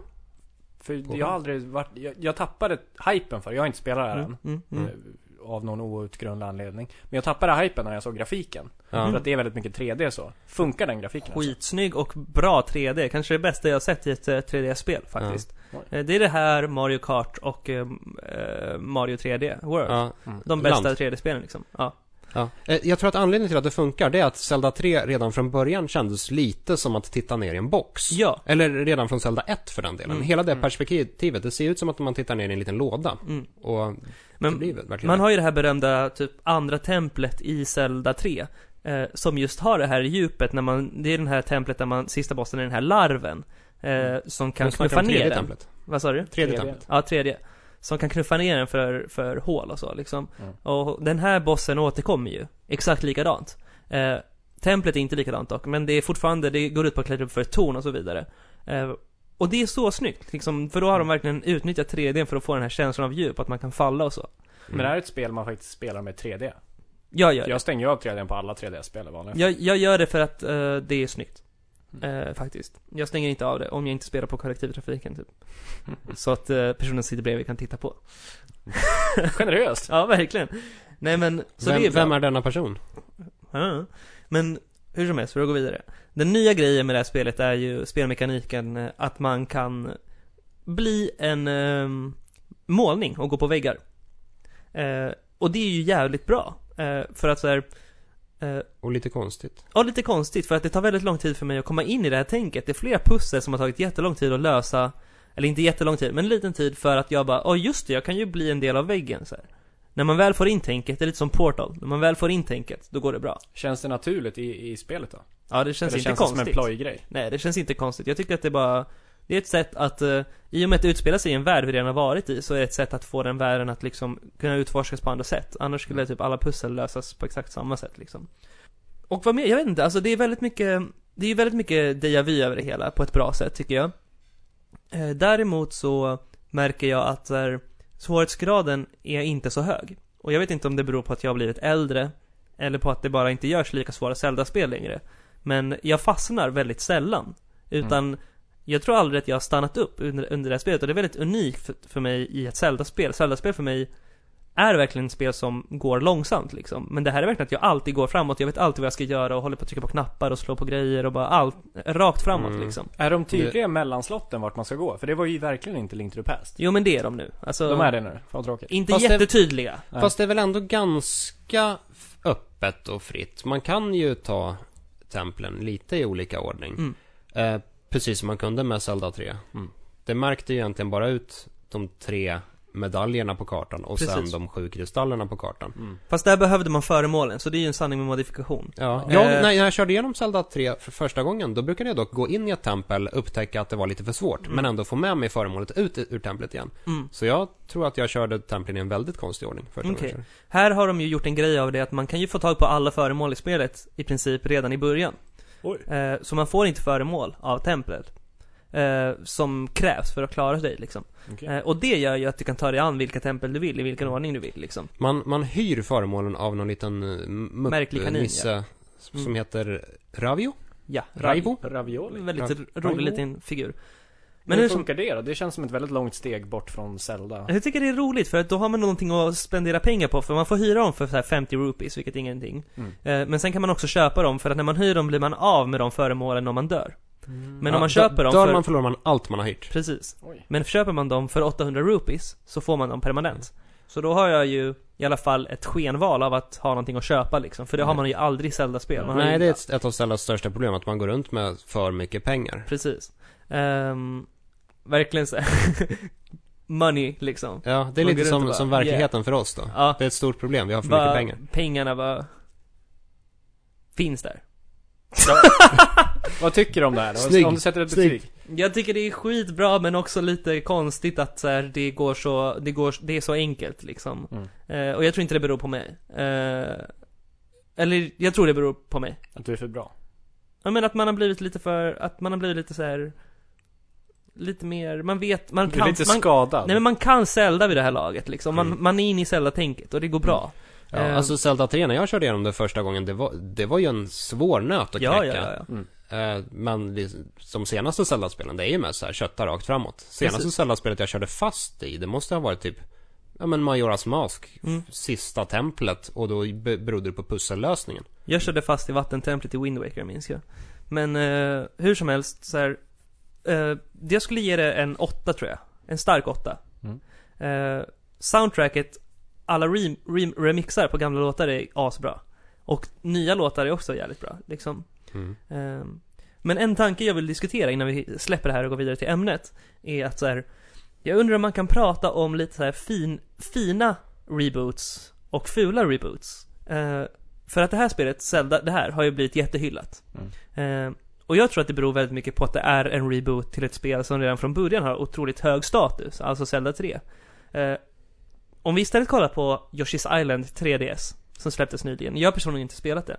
För På- jag har aldrig varit, jag, jag tappade hypen för jag har inte spelat det här mm, mm, mm. än. eh, Av någon outgrundlig anledning. Men jag tappade hypen när jag såg grafiken. Ja. För att det är väldigt mycket 3D så. Funkar den grafiken alltså? Skitsnygg och bra 3D, kanske det bästa jag har sett i ett eh, 3D-spel faktiskt. Ja. Eh, Det är det här, Mario Kart och eh, eh, Mario 3D World. Ja, Mm. De bästa Land. 3D-spelen liksom. Ja. Ja. Eh, Jag tror att anledningen till att det funkar, det är att Zelda 3 redan från början kändes lite som att titta ner i en box. Ja. Eller redan från Zelda 1 för den delen. Mm. Hela det Mm. perspektivet, det ser ut som att man tittar ner i en liten låda. Mm. Och Men man har ju det här berömda typ andra templet i Zelda 3. Eh, som just har det här djupet när man, det är den här templet där man, sista bossen är den här larven. Eh, Mm. som kan knuffa ner den. templet. Vad sa du? Tredje Tredje. templet. Ja, tredje. Som kan knuffa ner den för, för hål och så liksom. Mm. Och den här bossen återkommer ju. Exakt likadant. Eh, templet är inte likadant dock, men det är fortfarande, det går ut på att klättra upp för ett torn och så vidare. Eh, och det är så snyggt, liksom, för då har de verkligen utnyttjat 3D för att få den här känslan av djup, att man kan falla och så. Men det här är ett spel man faktiskt spelar med 3D. Jag gör det. Jag stänger ju av 3D på alla 3D-spel i vanliga fall. Jag, jag gör det för att eh, det är snyggt. Eh, faktiskt. Jag stänger inte av det om jag inte spelar på kollektivtrafiken typ. Så att eh, personen sitter bredvid kan titta på. Generöst. Ja, verkligen. Nej men, så vem, det är bra. vem är denna person? Ja. Men hur som helst, för att gå vidare. Den nya grejen med det här spelet är ju spelmekaniken eh, att man kan bli en ehm, målning och gå på väggar. Eh, och det är ju jävligt bra. Eh, för att så här, eh, Och lite konstigt. Ja, lite konstigt för att det tar väldigt lång tid för mig att komma in i det här tänket. Det är flera pussel som har tagit jättelång tid att lösa. Eller inte jättelång tid, men en liten tid för att jag bara, åh just det, jag kan ju bli en del av väggen så här. När man väl får in tänket, det är lite som Portal. När man väl får in tänket, då går det bra. Känns det naturligt i, i spelet då? Ja, det känns Eller inte känns det som konstigt. en plojgrej? Nej, det känns inte konstigt. Jag tycker att det bara Det är ett sätt att, eh, i och med att det utspelar sig i en värld vi redan har varit i, så är det ett sätt att få den världen att liksom kunna utforskas på andra sätt. Annars skulle typ alla pussel lösas på exakt samma sätt liksom. Och vad mer, jag vet inte, alltså det är väldigt mycket, det är väldigt mycket déjà vu över det hela på ett bra sätt tycker jag. Eh, däremot så märker jag att svårighetsgraden är inte så hög. Och jag vet inte om det beror på att jag har blivit äldre, eller på att det bara inte görs lika svåra Zelda-spel längre. Men jag fastnar väldigt sällan. Utan jag tror aldrig att jag har stannat upp under, under det här spelet och det är väldigt unikt för, för mig i ett Zelda-spel. Zelda-spel för mig är verkligen ett spel som går långsamt liksom. Men det här är verkligen att jag alltid går framåt, jag vet alltid vad jag ska göra och håller på att trycka på knappar och slå på grejer och bara allt, rakt framåt Mm. liksom. Är de tydliga mellanslatten vart man ska gå? För det var ju verkligen inte Link to the Past. Jo men det är de nu. Alltså, De är det nu. Fan tråkigt. inte Fast det- jättetydliga. Nej. Fast det är väl ändå ganska öppet och fritt. Man kan ju ta templen lite i olika ordning. Mm. Eh, precis som man kunde med Zelda 3. Mm. Det märkte ju egentligen bara ut de tre medaljerna på kartan och sen Precis. de sju kristallerna på kartan. Mm. Fast där behövde man föremålen, så det är ju en sanning med modifikation. Ja, Eh. jag, när, när jag körde igenom Zelda 3 för första gången, då brukade jag dock gå in i ett tempel, upptäcka att det var lite för svårt, Mm. men ändå få med mig föremålet ut ur templet igen. Mm. Så jag tror att jag körde templen i en väldigt konstig ordning första gången körde. Här har de ju gjort en grej av det att man kan ju få tag på alla föremål i spelet i princip redan i början. Oj. Eh, så man får inte föremål av templet. Eh, som krävs för att klara sig liksom. Okej. Eh, och det gör ju att du kan ta dig an vilka tempel du vill, i vilken ordning du vill liksom. Man, man hyr föremålen av någon liten uh, mupp, Märklig kanin, nisse som Mm. heter Ravio? Ja, Raivo? Ravioli? En väldigt rolig Raivo? liten figur. Men Men hur hur som, funkar det då? Det känns som ett väldigt långt steg bort från Zelda. jag tycker det är roligt för att då har man någonting att spendera pengar på för man får hyra dem för så här 50 rupees, vilket är ingenting. Mm. Eh, men sen kan man också köpa dem för att när man hyr dem blir man av med de föremålen om man dör. Men Ja, om man köper dem Dör för... man förlorar man allt man har hyrt. Precis. Oj. Men köper man dem för 800 rupees så får man dem permanent. Så då har jag ju i alla fall ett skenval av att ha någonting att köpa liksom. För det har man ju aldrig i Zelda-spel. Nej, ju- det är ett, ett av Zeldas största problem, att man går runt med för mycket pengar. Precis. Ehm, verkligen så Money liksom. Ja, det är lite som, bara, som verkligheten för oss då. Ja. Det är ett stort problem, vi har för Bara- mycket pengar. Pengarna bara finns där. Vad tycker du om det här? Snygg. Om du sätter ett betyg? Jag tycker det är skitbra men också lite konstigt att så här, det går så, det går, det är så enkelt liksom. Mm. Eh, och jag tror inte det beror på mig. Eh, eller jag tror det beror på mig. Att du är för bra? Jag menar att man har blivit lite för, att man har blivit lite så här. Lite mer, man vet, man Du är kan, lite man, skadad? nej men man kan Zelda vid det här laget liksom. Man, Mm. man är inne i Zelda-tänket och det går bra. Ja, Eh, alltså Zelda 3, när jag körde igenom det första gången, det var, det var ju en svår nöt att ja, knäcka. ja, ja, ja. Mm. Eh, Men som senaste Zelda-spelen, det är ju med så här kötta rakt framåt. Senaste. Zelda-spelet jag körde fast i, det måste ha varit typ Ja men Majoras Mask, Mm. sista templet och då be- berodde det på pussellösningen. Jag körde fast i vattentemplet i Wind Waker minns jag. Men eh, hur som helst så här. Eh, jag skulle ge det en åtta tror jag. En stark åtta. Mm. Eh, soundtracket, alla rem, rem, remixar på gamla låtar är asbra. Och nya låtar är också jävligt bra, liksom. Mm. Eh, men en tanke jag vill diskutera innan vi släpper det här och går vidare till ämnet är att så här, jag undrar om man kan prata om lite så här fin, fina reboots och fula reboots. Eh, för att det här spelet, Zelda, det här har ju blivit jättehyllat. Eh, och jag tror att det beror väldigt mycket på att det är en reboot till ett spel som redan från början har otroligt hög status, alltså Zelda 3. Eh, om vi istället kollar på Yoshi's Island 3DS, som släpptes nyligen. Jag har personligen inte spelat det.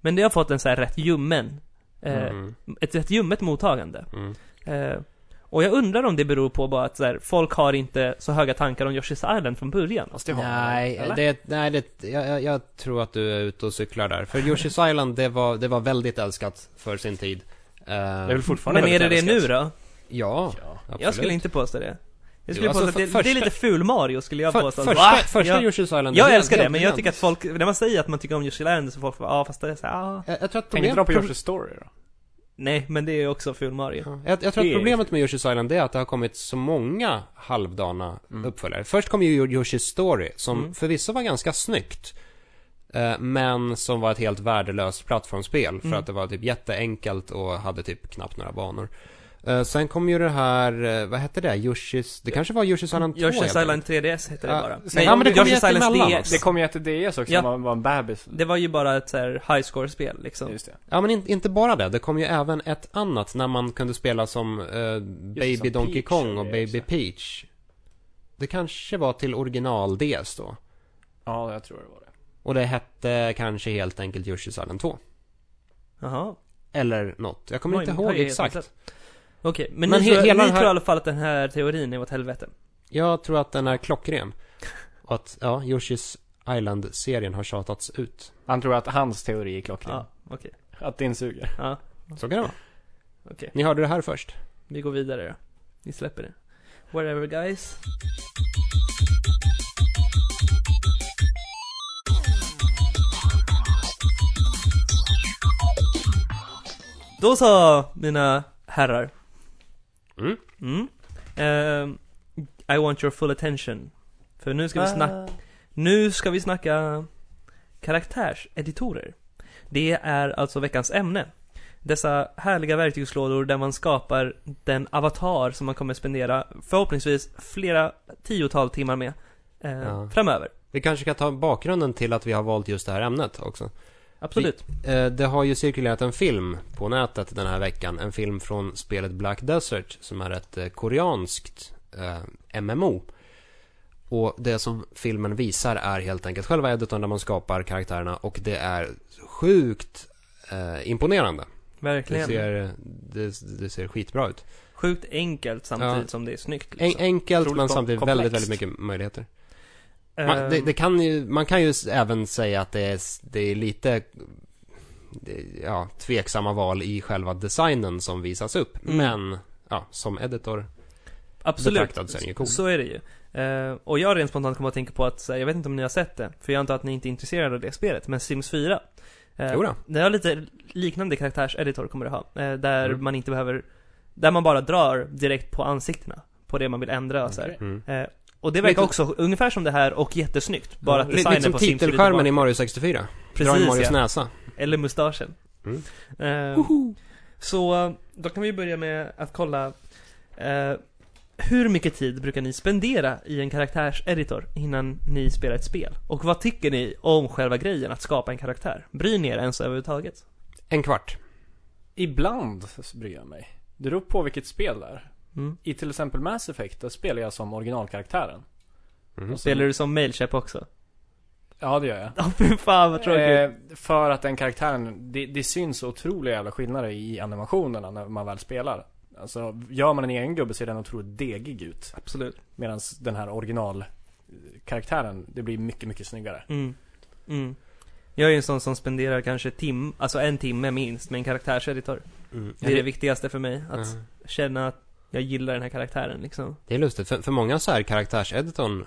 Men det har fått en så här rätt ljummen, eh, Mm. ett rätt ljummet mottagande. Mm. Eh, och jag undrar om det beror på bara att så här, folk har inte så höga tankar om Yoshi's Island från början. Fast det har Nej, eller? det, nej det, jag, jag- jag tror att du är ute och cyklar där. För Yoshi's Island, det var, det var väldigt älskat för sin tid. Eh, Det är väl fortfarande Men är det det nu då? Ja, Ja. absolut. Jag skulle inte påstå det. Jag skulle Jo, alltså, påstå att det, för- det är lite ful Mario skulle jag För, påstå. första, Va? första jag, Yoshi's Island är jag helt- älskar det, men jag tycker att folk, när man säger att man tycker om Yoshi Island så folk bara, ja fast det är så här, ah. jag, jag tror att Tänk inte problem, de på Yoshi's Story då? Nej, men det är också ful Mario. Ja, Jag, jag tror att problemet med Yoshi's Island är att det har kommit så många halvdana Mm. uppföljare. Först kom ju Yoshi's Story, som Mm. förvisso var ganska snyggt. eh, Men som var ett helt värdelöst plattformsspel. För Mm. att det var typ jätteenkelt och hade typ knappt några banor. Eh, Sen kom ju det här, eh, vad hette det? Yoshi's, det kanske var Yoshi's Island 2 helt Yoshi's Island enkelt. 3DS heter det bara. sen- ja, men det kom Yoshi's Island DS. Det kom ju ett DS också, Ja. som var, var en bebis. Det var ju bara ett så här high score-spel liksom. Just det. Ja men in, inte bara det, det kom ju även ett annat när man kunde spela som eh, Baby som Donkey Peach Kong och det Baby. Peach. Det kanske var till original DS då. Ja, jag tror det var det. Och det hette kanske helt enkelt Yoshi's Island 2. Jaha. Eller något. Jag kommer Oj, inte ihåg exakt. Okej, men, Men ni, he- tror, hela ni den här- tror i alla fall att den här teorin är åt helvete? Jag tror att den är klockren. Och att, ja, Yoshi's Island-serien har tjatats ut. Han tror att hans teori är klockren. Ja, okej. Att din suger. Ja, Så kan det vara. okej. Ni hörde det här först. Vi går vidare då. Vi släpper det. Whatever guys. Då så, mina herrar. Mm. Mm. Ehm, I want your full attention. För nu Ah. ska vi snacka, nu ska vi snacka karaktärseditorer. Det är alltså veckans ämne. Dessa härliga verktygslådor där man skapar den avatar som man kommer spendera förhoppningsvis flera tiotal timmar med eh, Ja. framöver. Vi kanske ska ta bakgrunden till att vi har valt just det här ämnet också. Absolut. Eh, Det har ju cirkulerat en film på nätet den här veckan. En film från spelet Black Desert som är ett eh, koreanskt eh, MMO. Och det som filmen visar är helt enkelt själva editorn där man skapar karaktärerna och det är sjukt eh, imponerande. Det Verkligen. ser, det, det ser skitbra ut. Sjukt enkelt samtidigt Ja. som det är snyggt. En, Liksom. enkelt Otroligt men samtidigt komplext. väldigt, väldigt mycket möjligheter. Man, Ehm, det, det kan ju, man kan ju även säga att det är, det är lite det, ja, tveksamma val i själva designen som visas upp. Mm. Men, ja, som editor Absolut. betraktad så är den ju cool. Så är det ju. Eh, och jag rent spontant kommer att tänka på att, jag vet inte om ni har sett det, för jag antar att ni inte är intresserade av det spelet, men Sims 4. Uh, Jo då. Det har lite liknande karaktärseditor kommer det ha, eh, där Mm. man inte behöver, där man bara drar direkt på ansiktena, på det man vill ändra och så här. Mm. Eh, och det verkar Lite- också ungefär som det här och jättesnyggt, bara att designen Lite som på Sims lite titelskärmen i Mario 64. Dra in Precis Marios ja. näsa. Eller mustaschen. Mm. Eh, så, då kan vi börja med att kolla eh, Hur mycket tid brukar ni spendera i en karaktärseditor innan ni spelar ett spel? Och vad tycker ni om själva grejen att skapa en karaktär? Bryr ni er ens överhuvudtaget? En kvart. Ibland bryr jag mig. Det beror på vilket spel det är. Mm. I till exempel Mass Effect, där spelar jag som originalkaraktären. Mm. Och Spelar du som mailchef också? Ja, det gör jag. Ja, fy fan vad tråkigt. Eh, för att den karaktären, det, det syns otroliga jävla skillnader i animationerna när man väl spelar. Alltså, gör man en egen gubbe ser den otroligt degig ut. Absolut. Medan den här originalkaraktären, det blir mycket, mycket snyggare. Mm. Mm. Jag är ju en sån som spenderar kanske tim, alltså en timme minst med en karaktärseditor. Mm. Det är det viktigaste för mig, att Mm. känna att jag gillar den här karaktären liksom. Det är lustigt, för, för många så är karaktärseditorn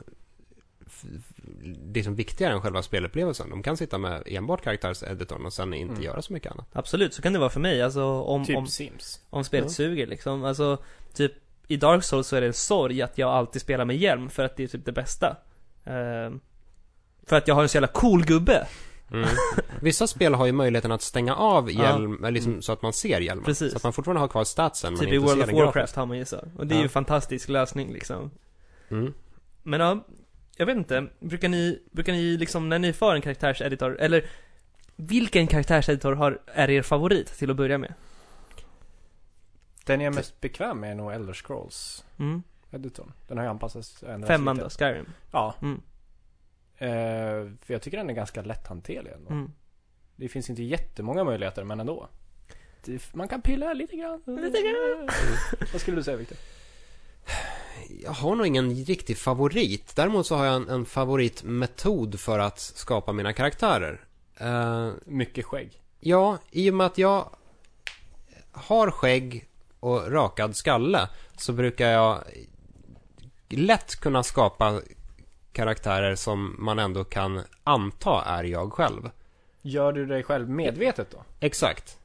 liksom viktigare än själva spelupplevelsen. De kan sitta med enbart karaktärseditorn och sen inte Mm. göra så mycket annat. Absolut, så kan det vara för mig. Alltså om, typ om, Sims. om spelet Ja. suger liksom. Alltså, typ i Dark Souls så är det en sorg att jag alltid spelar med hjälm för att det är typ det bästa. Ehm, för att jag har en så jävla cool gubbe. Mm. Vissa spel har ju möjligheten att stänga av Ja. hjälm, eller liksom, så att man ser hjälmen. Precis. Så att man fortfarande har kvar statsen, men Typ i inte World ser of den Warcraft grafiskt. har man ju så. Och det är Ja. ju en fantastisk lösning liksom. Mm. Men ja, jag vet inte. Brukar ni, brukar ni liksom, när ni får en karaktärseditor, eller vilken karaktärseditor har, är er favorit till att börja med? Den jag är mest bekväm med är nog Elder Scrolls Mm. editorn. Den har ju anpassats ändrats Femman lite. då, Skyrim. Ja. Mm. Eh, för jag tycker den är ganska lätthanterlig ändå. Mm. Det finns inte jättemånga möjligheter, men ändå. Man kan pilla lite grann. Lite grann. Vad skulle du säga Victor? Jag har nog ingen riktig favorit. Däremot så har jag en, en favoritmetod för att skapa mina karaktärer. Eh, Mycket skägg. ja, i och med att jag har skägg och rakad skalle så brukar jag lätt kunna skapa karaktärer som man ändå kan anta är jag själv. Gör du dig själv medvetet då? Exakt.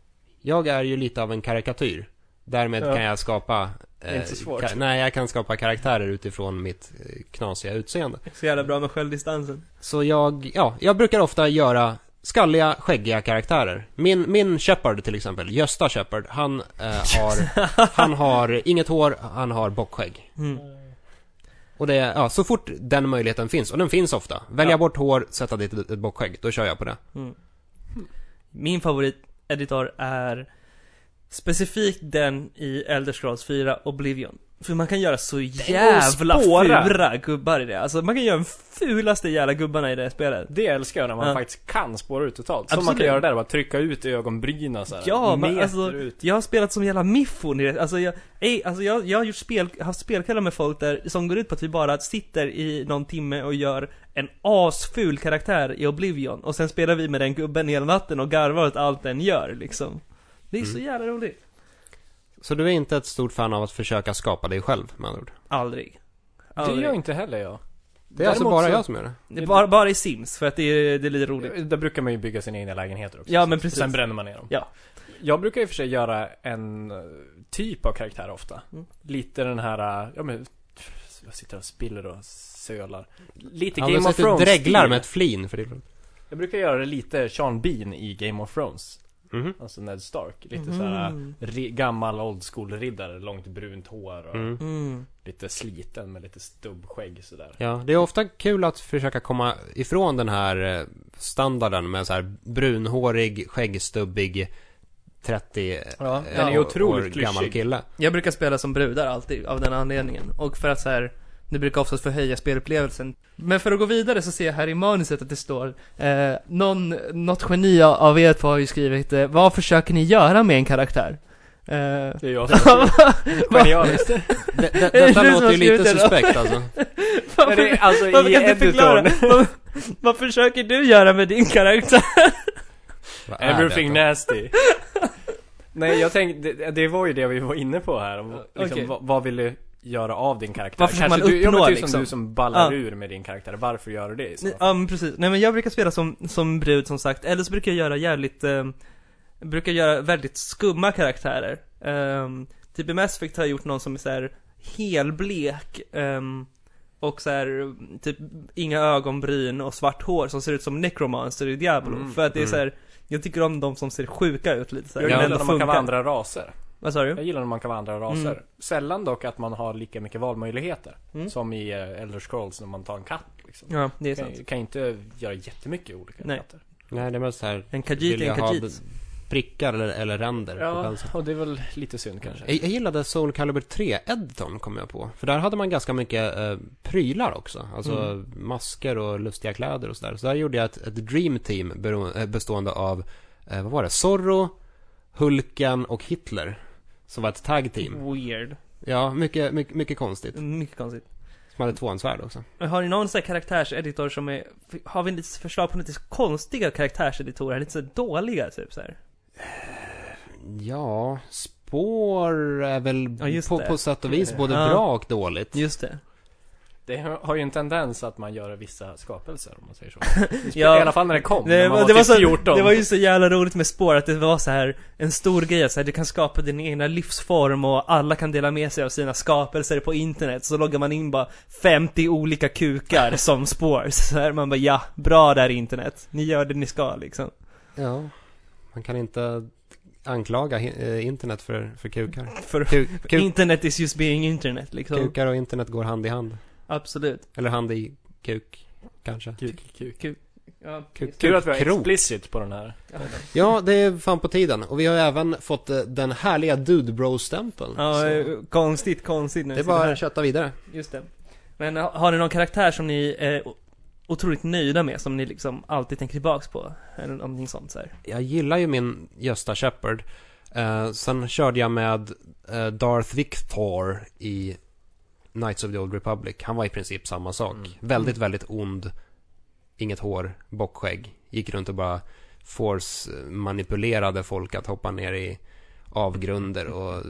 Jag är ju lite av en karikatyr. Därmed Ja. kan jag skapa... Det är inte så svårt. nej, jag kan skapa karaktärer utifrån mitt eh, knasiga utseende. Så jävla bra med självdistansen. Så jag, ja, jag brukar ofta göra skalliga, skäggiga karaktärer. Min, min Shepard till exempel, Gösta Shepard, han eh, har, han har inget hår, han har bockskägg. Mm. Och det ja, så fort den möjligheten finns, och den finns ofta. Välja Ja. bort hår, sätta dit ett, ett bockskägg, då kör jag på det. Mm. Min favoriteditor är specifikt den i Elder Scrolls 4 Oblivion. För man kan göra så jävla fula gubbar i det. Alltså man kan göra de fulaste jävla gubbarna i det spelet. Det älskar jag när man Ja. faktiskt kan spåra ut totalt. Som man kan göra där, bara trycka ut ögonbrynen såhär. Ja, men alltså, ut. jag har spelat som jävla miffon i det. Alltså jag, ej, alltså jag, jag har gjort spel, haft spelkvällar med folk där, som går ut på att vi bara sitter i någon timme och gör en asful karaktär i Oblivion. Och sen spelar vi med den gubben hela natten och garvar åt allt den gör liksom. Det är så Mm. jävla roligt. Så du är inte ett stort fan av att försöka skapa dig själv, med andra ord? Aldrig. Det Aldrig. gör inte heller jag. Det är alltså Däremot bara så- jag som gör det? Det är bara, bara i Sims, för att det är, det är lite roligt. Där brukar man ju bygga sina egna lägenheter också. Ja, men precis. Sen bränner man ner dem. Ja. Jag brukar i och för sig göra en eh, typ av karaktär ofta. Mm. Lite den här, eh, ja men, jag sitter och spiller och sölar. Lite Ja, Game of att du Thrones dreglar med ett flin för det. Jag brukar göra det lite Sean Bean i Game of Thrones. Mhm. Alltså Ned Stark. Lite Mhm. såhär ri- gammal old school riddare, långt brunt hår och Mm. Mm. lite sliten med lite stubbskägg sådär. Ja, det är ofta kul att försöka komma ifrån den här eh, standarden med så här brunhårig, skäggstubbig, 30 Ja, eh, den är otroligt år gammal kille. Jag brukar spela som brudar alltid, av den anledningen. Och för att så här, det brukar oftast förhöja spelupplevelsen. Men för att gå vidare så ser jag här i manuset att det står, eh, någon, något geni av er två har ju skrivit, eh, vad försöker ni göra med en karaktär? Eh, Det är jag som Genialiskt. Det, det, detta låter har ju lite skrivit suspekt alltså. Men det alltså Varför i kan du förklara? editorn. vad, vad försöker du göra med din karaktär? Everything nasty. Nej, jag tänkte, det, det var ju det vi var inne på här. Om, liksom, Okej. vad, vad vill du göra av din karaktär? Vad försöker man du, ja, men uppnå, typ liksom? som du som ballar Ja. ur med din karaktär. Varför gör du det i så fall? Ja men precis, nej men jag brukar spela som, som brud som sagt, eller så brukar jag göra jävligt, eh, brukar göra väldigt skumma karaktärer. Um, typ i Mass Effect har jag gjort någon som är så här helblek, ehm, och så här, typ inga ögonbryn och svart hår som ser ut som Necromancer i Diablo. Mm, för att det är mm. så här, jag tycker om de som ser sjuka ut lite så här, Jag men ändå när man kan vara andra raser. Vad sa Jag du? gillar när man kan vara andra raser. Mm. Sällan dock att man har lika mycket valmöjligheter. Mm. Som i uh, Elder Scrolls när man tar en katt liksom. Ja, det är sant. kan, kan inte göra jättemycket olika Nej. katter. Nej, det är mest så här. En Khajiit är jag en ha Khajiit. prickar eller, eller ränder Ja, och det är väl lite synd kanske. Jag, jag gillade Soul Calibur 3-editorn kom jag på. För där hade man ganska mycket eh, prylar också. Alltså Mm. masker och lustiga kläder och sådär. Så där gjorde jag ett, ett Dream Team eh, bestående av, eh, vad var det? Zorro, Hulken och Hitler. Som var ett tag team. Weird. Ja, mycket, mycket, mycket konstigt. Mycket konstigt. Som hade tvåhandsvärd också. Har ni någon sån här karaktärseditor som är, har vi lite förslag på lite konstiga karaktärseditorer? Lite så dåliga typ så här. Ja, spår är väl Ja, på, det. på sätt och vis både Ja. bra och dåligt. Just det. Det har ju en tendens att man gör vissa skapelser om man säger så. Ja. I alla fall när det kom. Det, när man var, var det, var typ så, 14. det var ju så jävla roligt med spår att det var så här en stor grej att så här, du kan skapa din egna livsform och alla kan dela med sig av sina skapelser på internet. Så loggar man in bara 50 olika kukar som spår. Så här, man bara ja, bra där internet. Ni gör det ni ska liksom. Ja, man kan inte anklaga eh, internet för, för kukar. För kuk, internet is just being internet liksom. kukar och internet går hand i hand. Absolut. Eller hand i kuk, kanske. Kuk, kuk. Ja, Kuk, Kul att vi har explicit på den här. Ja, det är fan på tiden. Och vi har även fått eh, den härliga Dude Bro-stämpeln. Ja, Så eh, konstigt, konstigt när det är bara att kötta vidare. Just det. Men ha- har ni någon karaktär som ni är otroligt nöjda med, som ni liksom alltid tänker tillbaks på? Eller någonting sånt så här. Jag gillar ju min Gösta Shepard. Eh, sen körde jag med eh, Darth Victor i Knights of the Old Republic. Han var i princip samma sak. Mm. Väldigt, väldigt ond. Inget hår, bockskägg. Gick runt och bara force manipulerade folk att hoppa ner i avgrunder och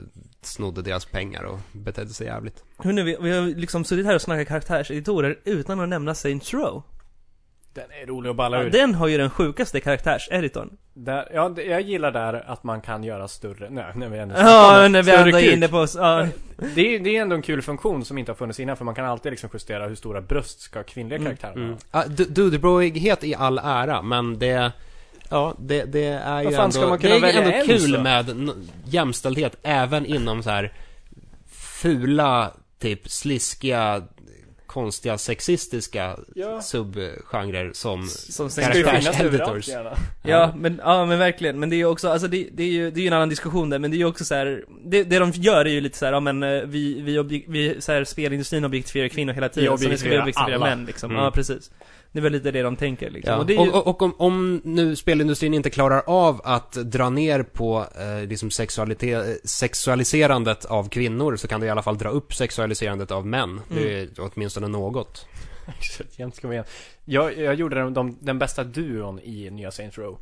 snodde deras pengar och betedde sig jävligt. Hörrni, vi, vi har liksom suttit här och snackat karaktärseditorer utan att nämna Saints Row. Den är rolig att balla Ja, ur. den har ju den sjukaste karaktärseditorn. Där, ja, jag gillar där att man kan göra större, nej, när vi ändå Ja, när vi ändå är inne på oss. Ja. Det är, det är ändå en kul funktion som inte har funnits innan för man kan alltid liksom justera hur stora bröst ska kvinnliga Mm, karaktärer Mm. ha. Ja, du- Dudebroighet i all ära, men det... Ja, det, det är ju ändå... ska man kunna det är ändå en kul så? med jämställdhet även inom så här fula, typ sliskiga, konstiga, sexistiska Ja. subgenrer som Som överallt gärna. Ja, men, ja men verkligen. Men det är ju också, alltså det, det är ju, det är ju en annan diskussion där, men det är ju också så här, det, det de gör är ju lite så här, ja men eh, vi, vi, vi så här, spelindustrin objektifierar kvinnor hela tiden, så nu ska vi objektifiera alla. män liksom. Mm. Ja, precis. Det är väl lite det de tänker liksom. Ja. Och det är Och, ju, och, och om, om nu spelindustrin inte klarar av att dra ner på eh, liksom sexualiserandet av kvinnor så kan det i alla fall dra upp sexualiserandet av män. Det är åtminstone något. Jämt ska. Jag, jag gjorde den, de, den bästa duon i nya Saints Row.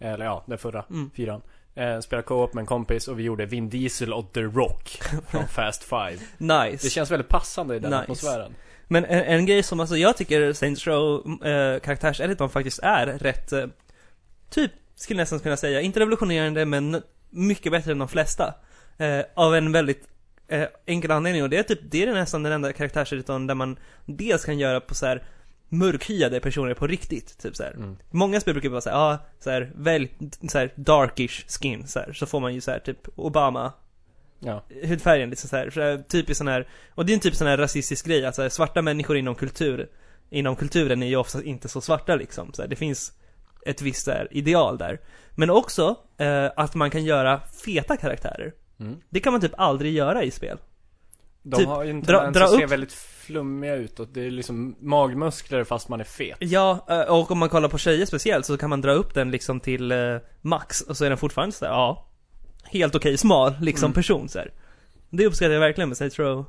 Eller ja, den förra, Mm. fyran. Eh, spelade co-op med en kompis och vi gjorde Vin Diesel och The Rock från Fast Five. nice. Det känns väldigt passande i den Nice. atmosfären. Men en, en grej som alltså jag tycker Saints Row eh, karaktärseditorn faktiskt är rätt, eh, typ, skulle nästan kunna säga, inte revolutionerande men mycket bättre än de flesta. Eh, av en väldigt eh, enkel anledning och det är typ, det är nästan den enda karaktärseditorn där man dels kan göra på så här mörkhyade personer på riktigt, typ så här. Mm. Många spel brukar vara såhär, ja, ah, så här, välj så här darkish skin så här, så får man ju så här typ Obama Ja. hudfärgen liksom så här, så här typiskt sån här, och det är en typ sån här rasistisk grej, att så här, svarta människor inom kultur, inom kulturen är ju ofta inte så svarta liksom, så här, det finns ett visst här, ideal där. Men också eh, att man kan göra feta karaktärer. Mm. Det kan man typ aldrig göra i spel. De Typ, har ju en tendens att se upp- väldigt flummiga ut och det är liksom magmuskler fast man är fet. Ja, eh, och om man kollar på tjejer speciellt så kan man dra upp den liksom till eh, max, och så är den fortfarande så här, ja, helt okej smal liksom Mm. person så här. Det uppskattar jag verkligen med Saints Row.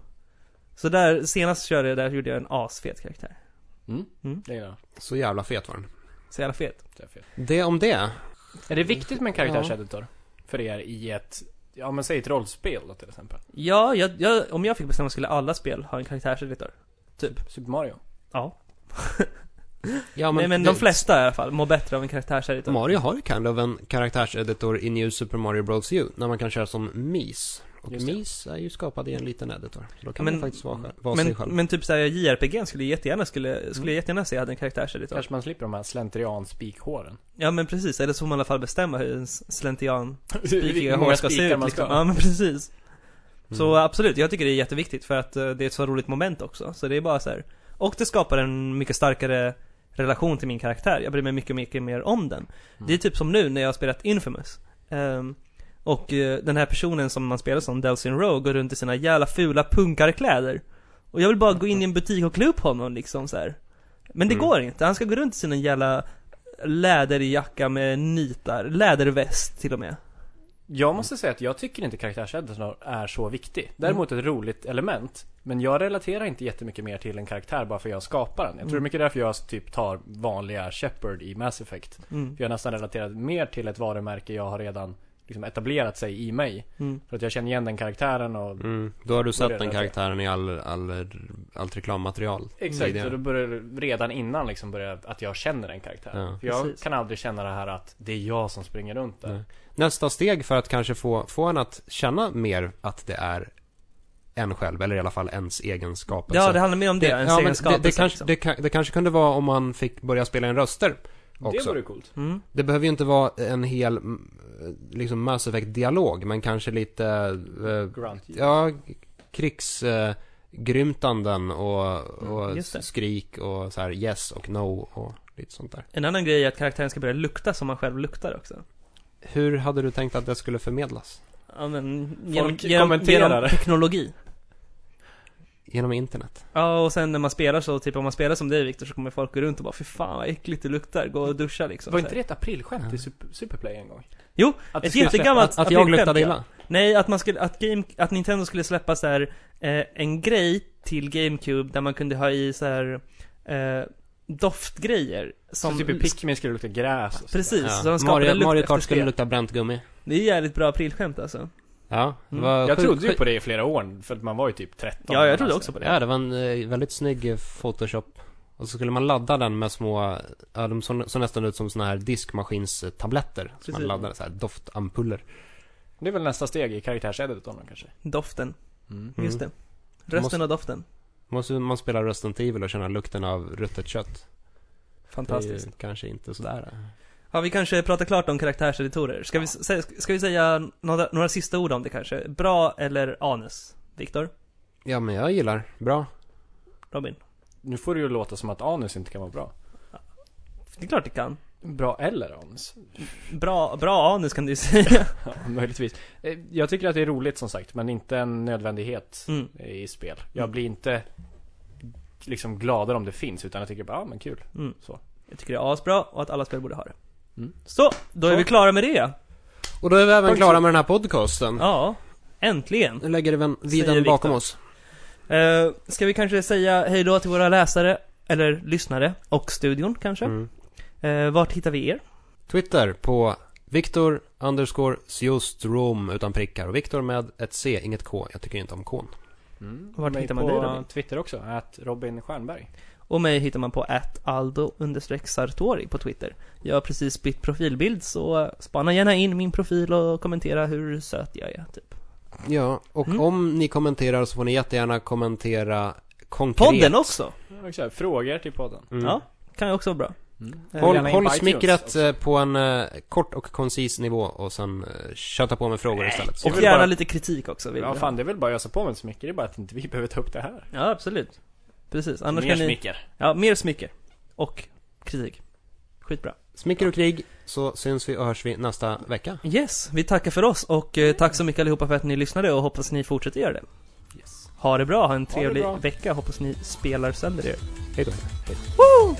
Så där, senast körde jag där gjorde jag en asfet karaktär. Mm. Mm. Det är det. Så jävla fet var den. Så jävla fet. Det är fel. Det om det. Är det viktigt med en karaktärseditor? För er i ett, ja men säg ett rollspel då till exempel. Ja, jag, jag, om jag fick bestämma skulle alla spel ha en karaktärseditor. Typ. Super Mario. Ja. Ja, Men, men det- de flesta i alla fall mår bättre av en karaktärseditor. Mario har ju kind of en karaktärseditor i New Super Mario Bros U, när man kan köra som Mis. Och. Mis är ju skapad i en liten editor. Så då kan Men- man faktiskt vara, själv- vara sig Men, själv. men typ såhär JRPG skulle jag jättegärna, skulle, skulle jag jättegärna se hade en karaktärseditor. Kanske man slipper de här slentrian spikhåren. Ja men precis, eller så får man i alla fall bestämma hur en slentrian spikiga hår ska se spikar ut man liksom. ska. Ja men precis. Så Mm. absolut, jag tycker det är jätteviktigt för att eh, det är ett så roligt moment också. Så det är bara så här. Och det skapar en mycket starkare relation till min karaktär. Jag bryr mig mycket, mycket mer om den. Mm. Det är typ som nu när jag har spelat Infamous. Ehm, och eh, den här personen som man spelar som, Delsin Rowe, går runt i sina jävla fula punkarkläder. Och jag vill bara gå in i en butik och klä upp honom liksom så här. Men det Mm. går inte. Han ska gå runt i sin jävla läderjacka med nitar, läderväst till och med. Jag måste säga att jag tycker inte karaktärseditorn är så viktig. Däremot ett roligt element. Men jag relaterar inte jättemycket mer till en karaktär bara för jag skapar den. Jag tror det är Mm. mycket därför jag typ tar vanliga Shepard i Mass Effect. Mm. För jag har nästan relaterat mer till ett varumärke jag har redan liksom etablerat sig i mig. Mm. För att jag känner igen den karaktären och Mm, då har du sett den karaktären i all, all, allt reklammaterial. Exakt, så då börjar det redan innan liksom börja att jag känner den karaktären. Ja. För jag Precis. kan aldrig känna det här att det är jag som springer runt där. Nej. Nästa steg för att kanske få, få en att känna mer att det är en själv, eller i alla fall ens egen skapelse. Ja, det handlar mer om det, ens ja, egen men det, skapelse det, kanske, liksom. det, det kanske kunde vara om man fick börja spela in röster Det också. vore coolt. Mm. Det behöver ju inte vara en hel, liksom Mass Effect-dialog, men kanske lite, eh, Grunt. ja, krigsgrymtanden och, och Mm, det. skrik och så här yes och no och lite sånt där. En annan grej är att karaktären ska börja lukta som man själv luktar också. Hur hade du tänkt att det skulle förmedlas? Ja men, genom, Folk genom, kommenterar genom teknologi. Genom internet? Ja, och sen när man spelar så, typ om man spelar som dig Viktor, så kommer folk gå runt och bara Fy fan vad äckligt det luktar, gå och duscha liksom. Var inte det ett aprilskämt i Super, Superplay en gång? Jo, Att det ett skulle jättegammalt Att, att jag luktade ja. illa? Nej, att man skulle, att game, att Nintendo skulle släppa så här eh, en grej till GameCube där man kunde ha i så här eh, doftgrejer. Som Som, typ i Pikmin skulle lukta gräs och sådär. Precis, Ja. så de skapade Mario, lukt Mario Kart skulle lukta bränt gummi. Det är jävligt bra aprilskämt alltså. Ja, det Mm. var Jag trodde ju på det i flera år, för att man var ju typ 13. Ja, jag trodde också på det. Ja, det var en eh, väldigt snygg eh, photoshop. Och så skulle man ladda den med små, ja de såg såg nästan ut som såna här diskmaskinstabletter. Som man Precis. laddade, så här doftampuller. Det är väl nästa steg i karaktärseditorn kanske? Doften, Mm. just det. Mm. Rösten Måste- och doften. Måste man spela Resident Evil och känna lukten av ruttet kött. Fantastiskt. Det är ju kanske inte sådär. Ja, vi kanske pratar klart om karaktärseditorer. Ska vi, säga, ska vi säga några, några sista ord om det kanske? Bra eller anus? Viktor? Ja, men jag gillar. Bra. Robin? Nu får det ju låta som att anus inte kan vara bra. Det är klart det kan. Bra eller anus? Bra, bra anus kan du säga. Ja, möjligtvis. Eh, Jag tycker att det är roligt som sagt, men inte en nödvändighet Mm. i spel. Jag blir inte liksom gladare om det finns, utan jag tycker bara, ja men kul. Mm. Så. Jag tycker det är asbra och att alla spel borde ha det. Mm. Så, då är Så. vi klara med det. Och då är vi även Punkt klara med den här podcasten. Ja, äntligen. Nu lägger vi den bakom oss. Uh, ska vi kanske säga hej då till våra läsare, eller lyssnare, och studion kanske? Mm. Eh, vart hittar vi er? Twitter på Viktor underscore Sjostrom utan prickar. Och Viktor med ett C, inget K. Jag tycker inte om K. Mm. Vart hittar man dig, Robin? Twitter också, att Robin Stjernberg. Och mig hittar man på aldo sartori på Twitter. Jag har precis bytt profilbild, så spana gärna in min profil och kommentera hur söt jag är, typ. Ja, och Mm. om ni kommenterar så får ni jättegärna kommentera konkret. Podden också! Ja. Frågor till podden. Mm. Ja, kan ju också vara bra. Mm. Håll, håll också. eh, på en eh, kort och koncis nivå och sen uh, köta på med frågor istället. Det är Och gärna bara- lite kritik också, vill Ja fan, ha. det är väl bara att ösa på med smicker, det är bara att inte vi behöver ta upp det här. Ja, absolut. Precis, annars Mer kan ni... smicker. Ja, mer smicker. Och kritik. Skitbra. Smicker och krig, så syns vi och hörs vi nästa vecka. Yes, vi tackar för oss och eh, tack så mycket allihopa för att ni lyssnade och hoppas ni fortsätter göra det. Yes. Ha det bra, ha en trevlig bra. vecka, hoppas ni spelar sönder er. Hej då. Woo!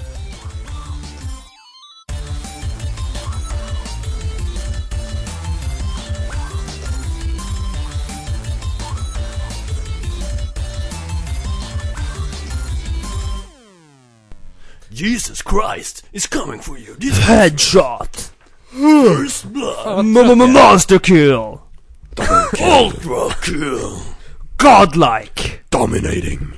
Jesus Christ is coming for you. This Headshot! first blood. Monster kill! Ultra kill. Godlike! Dominating.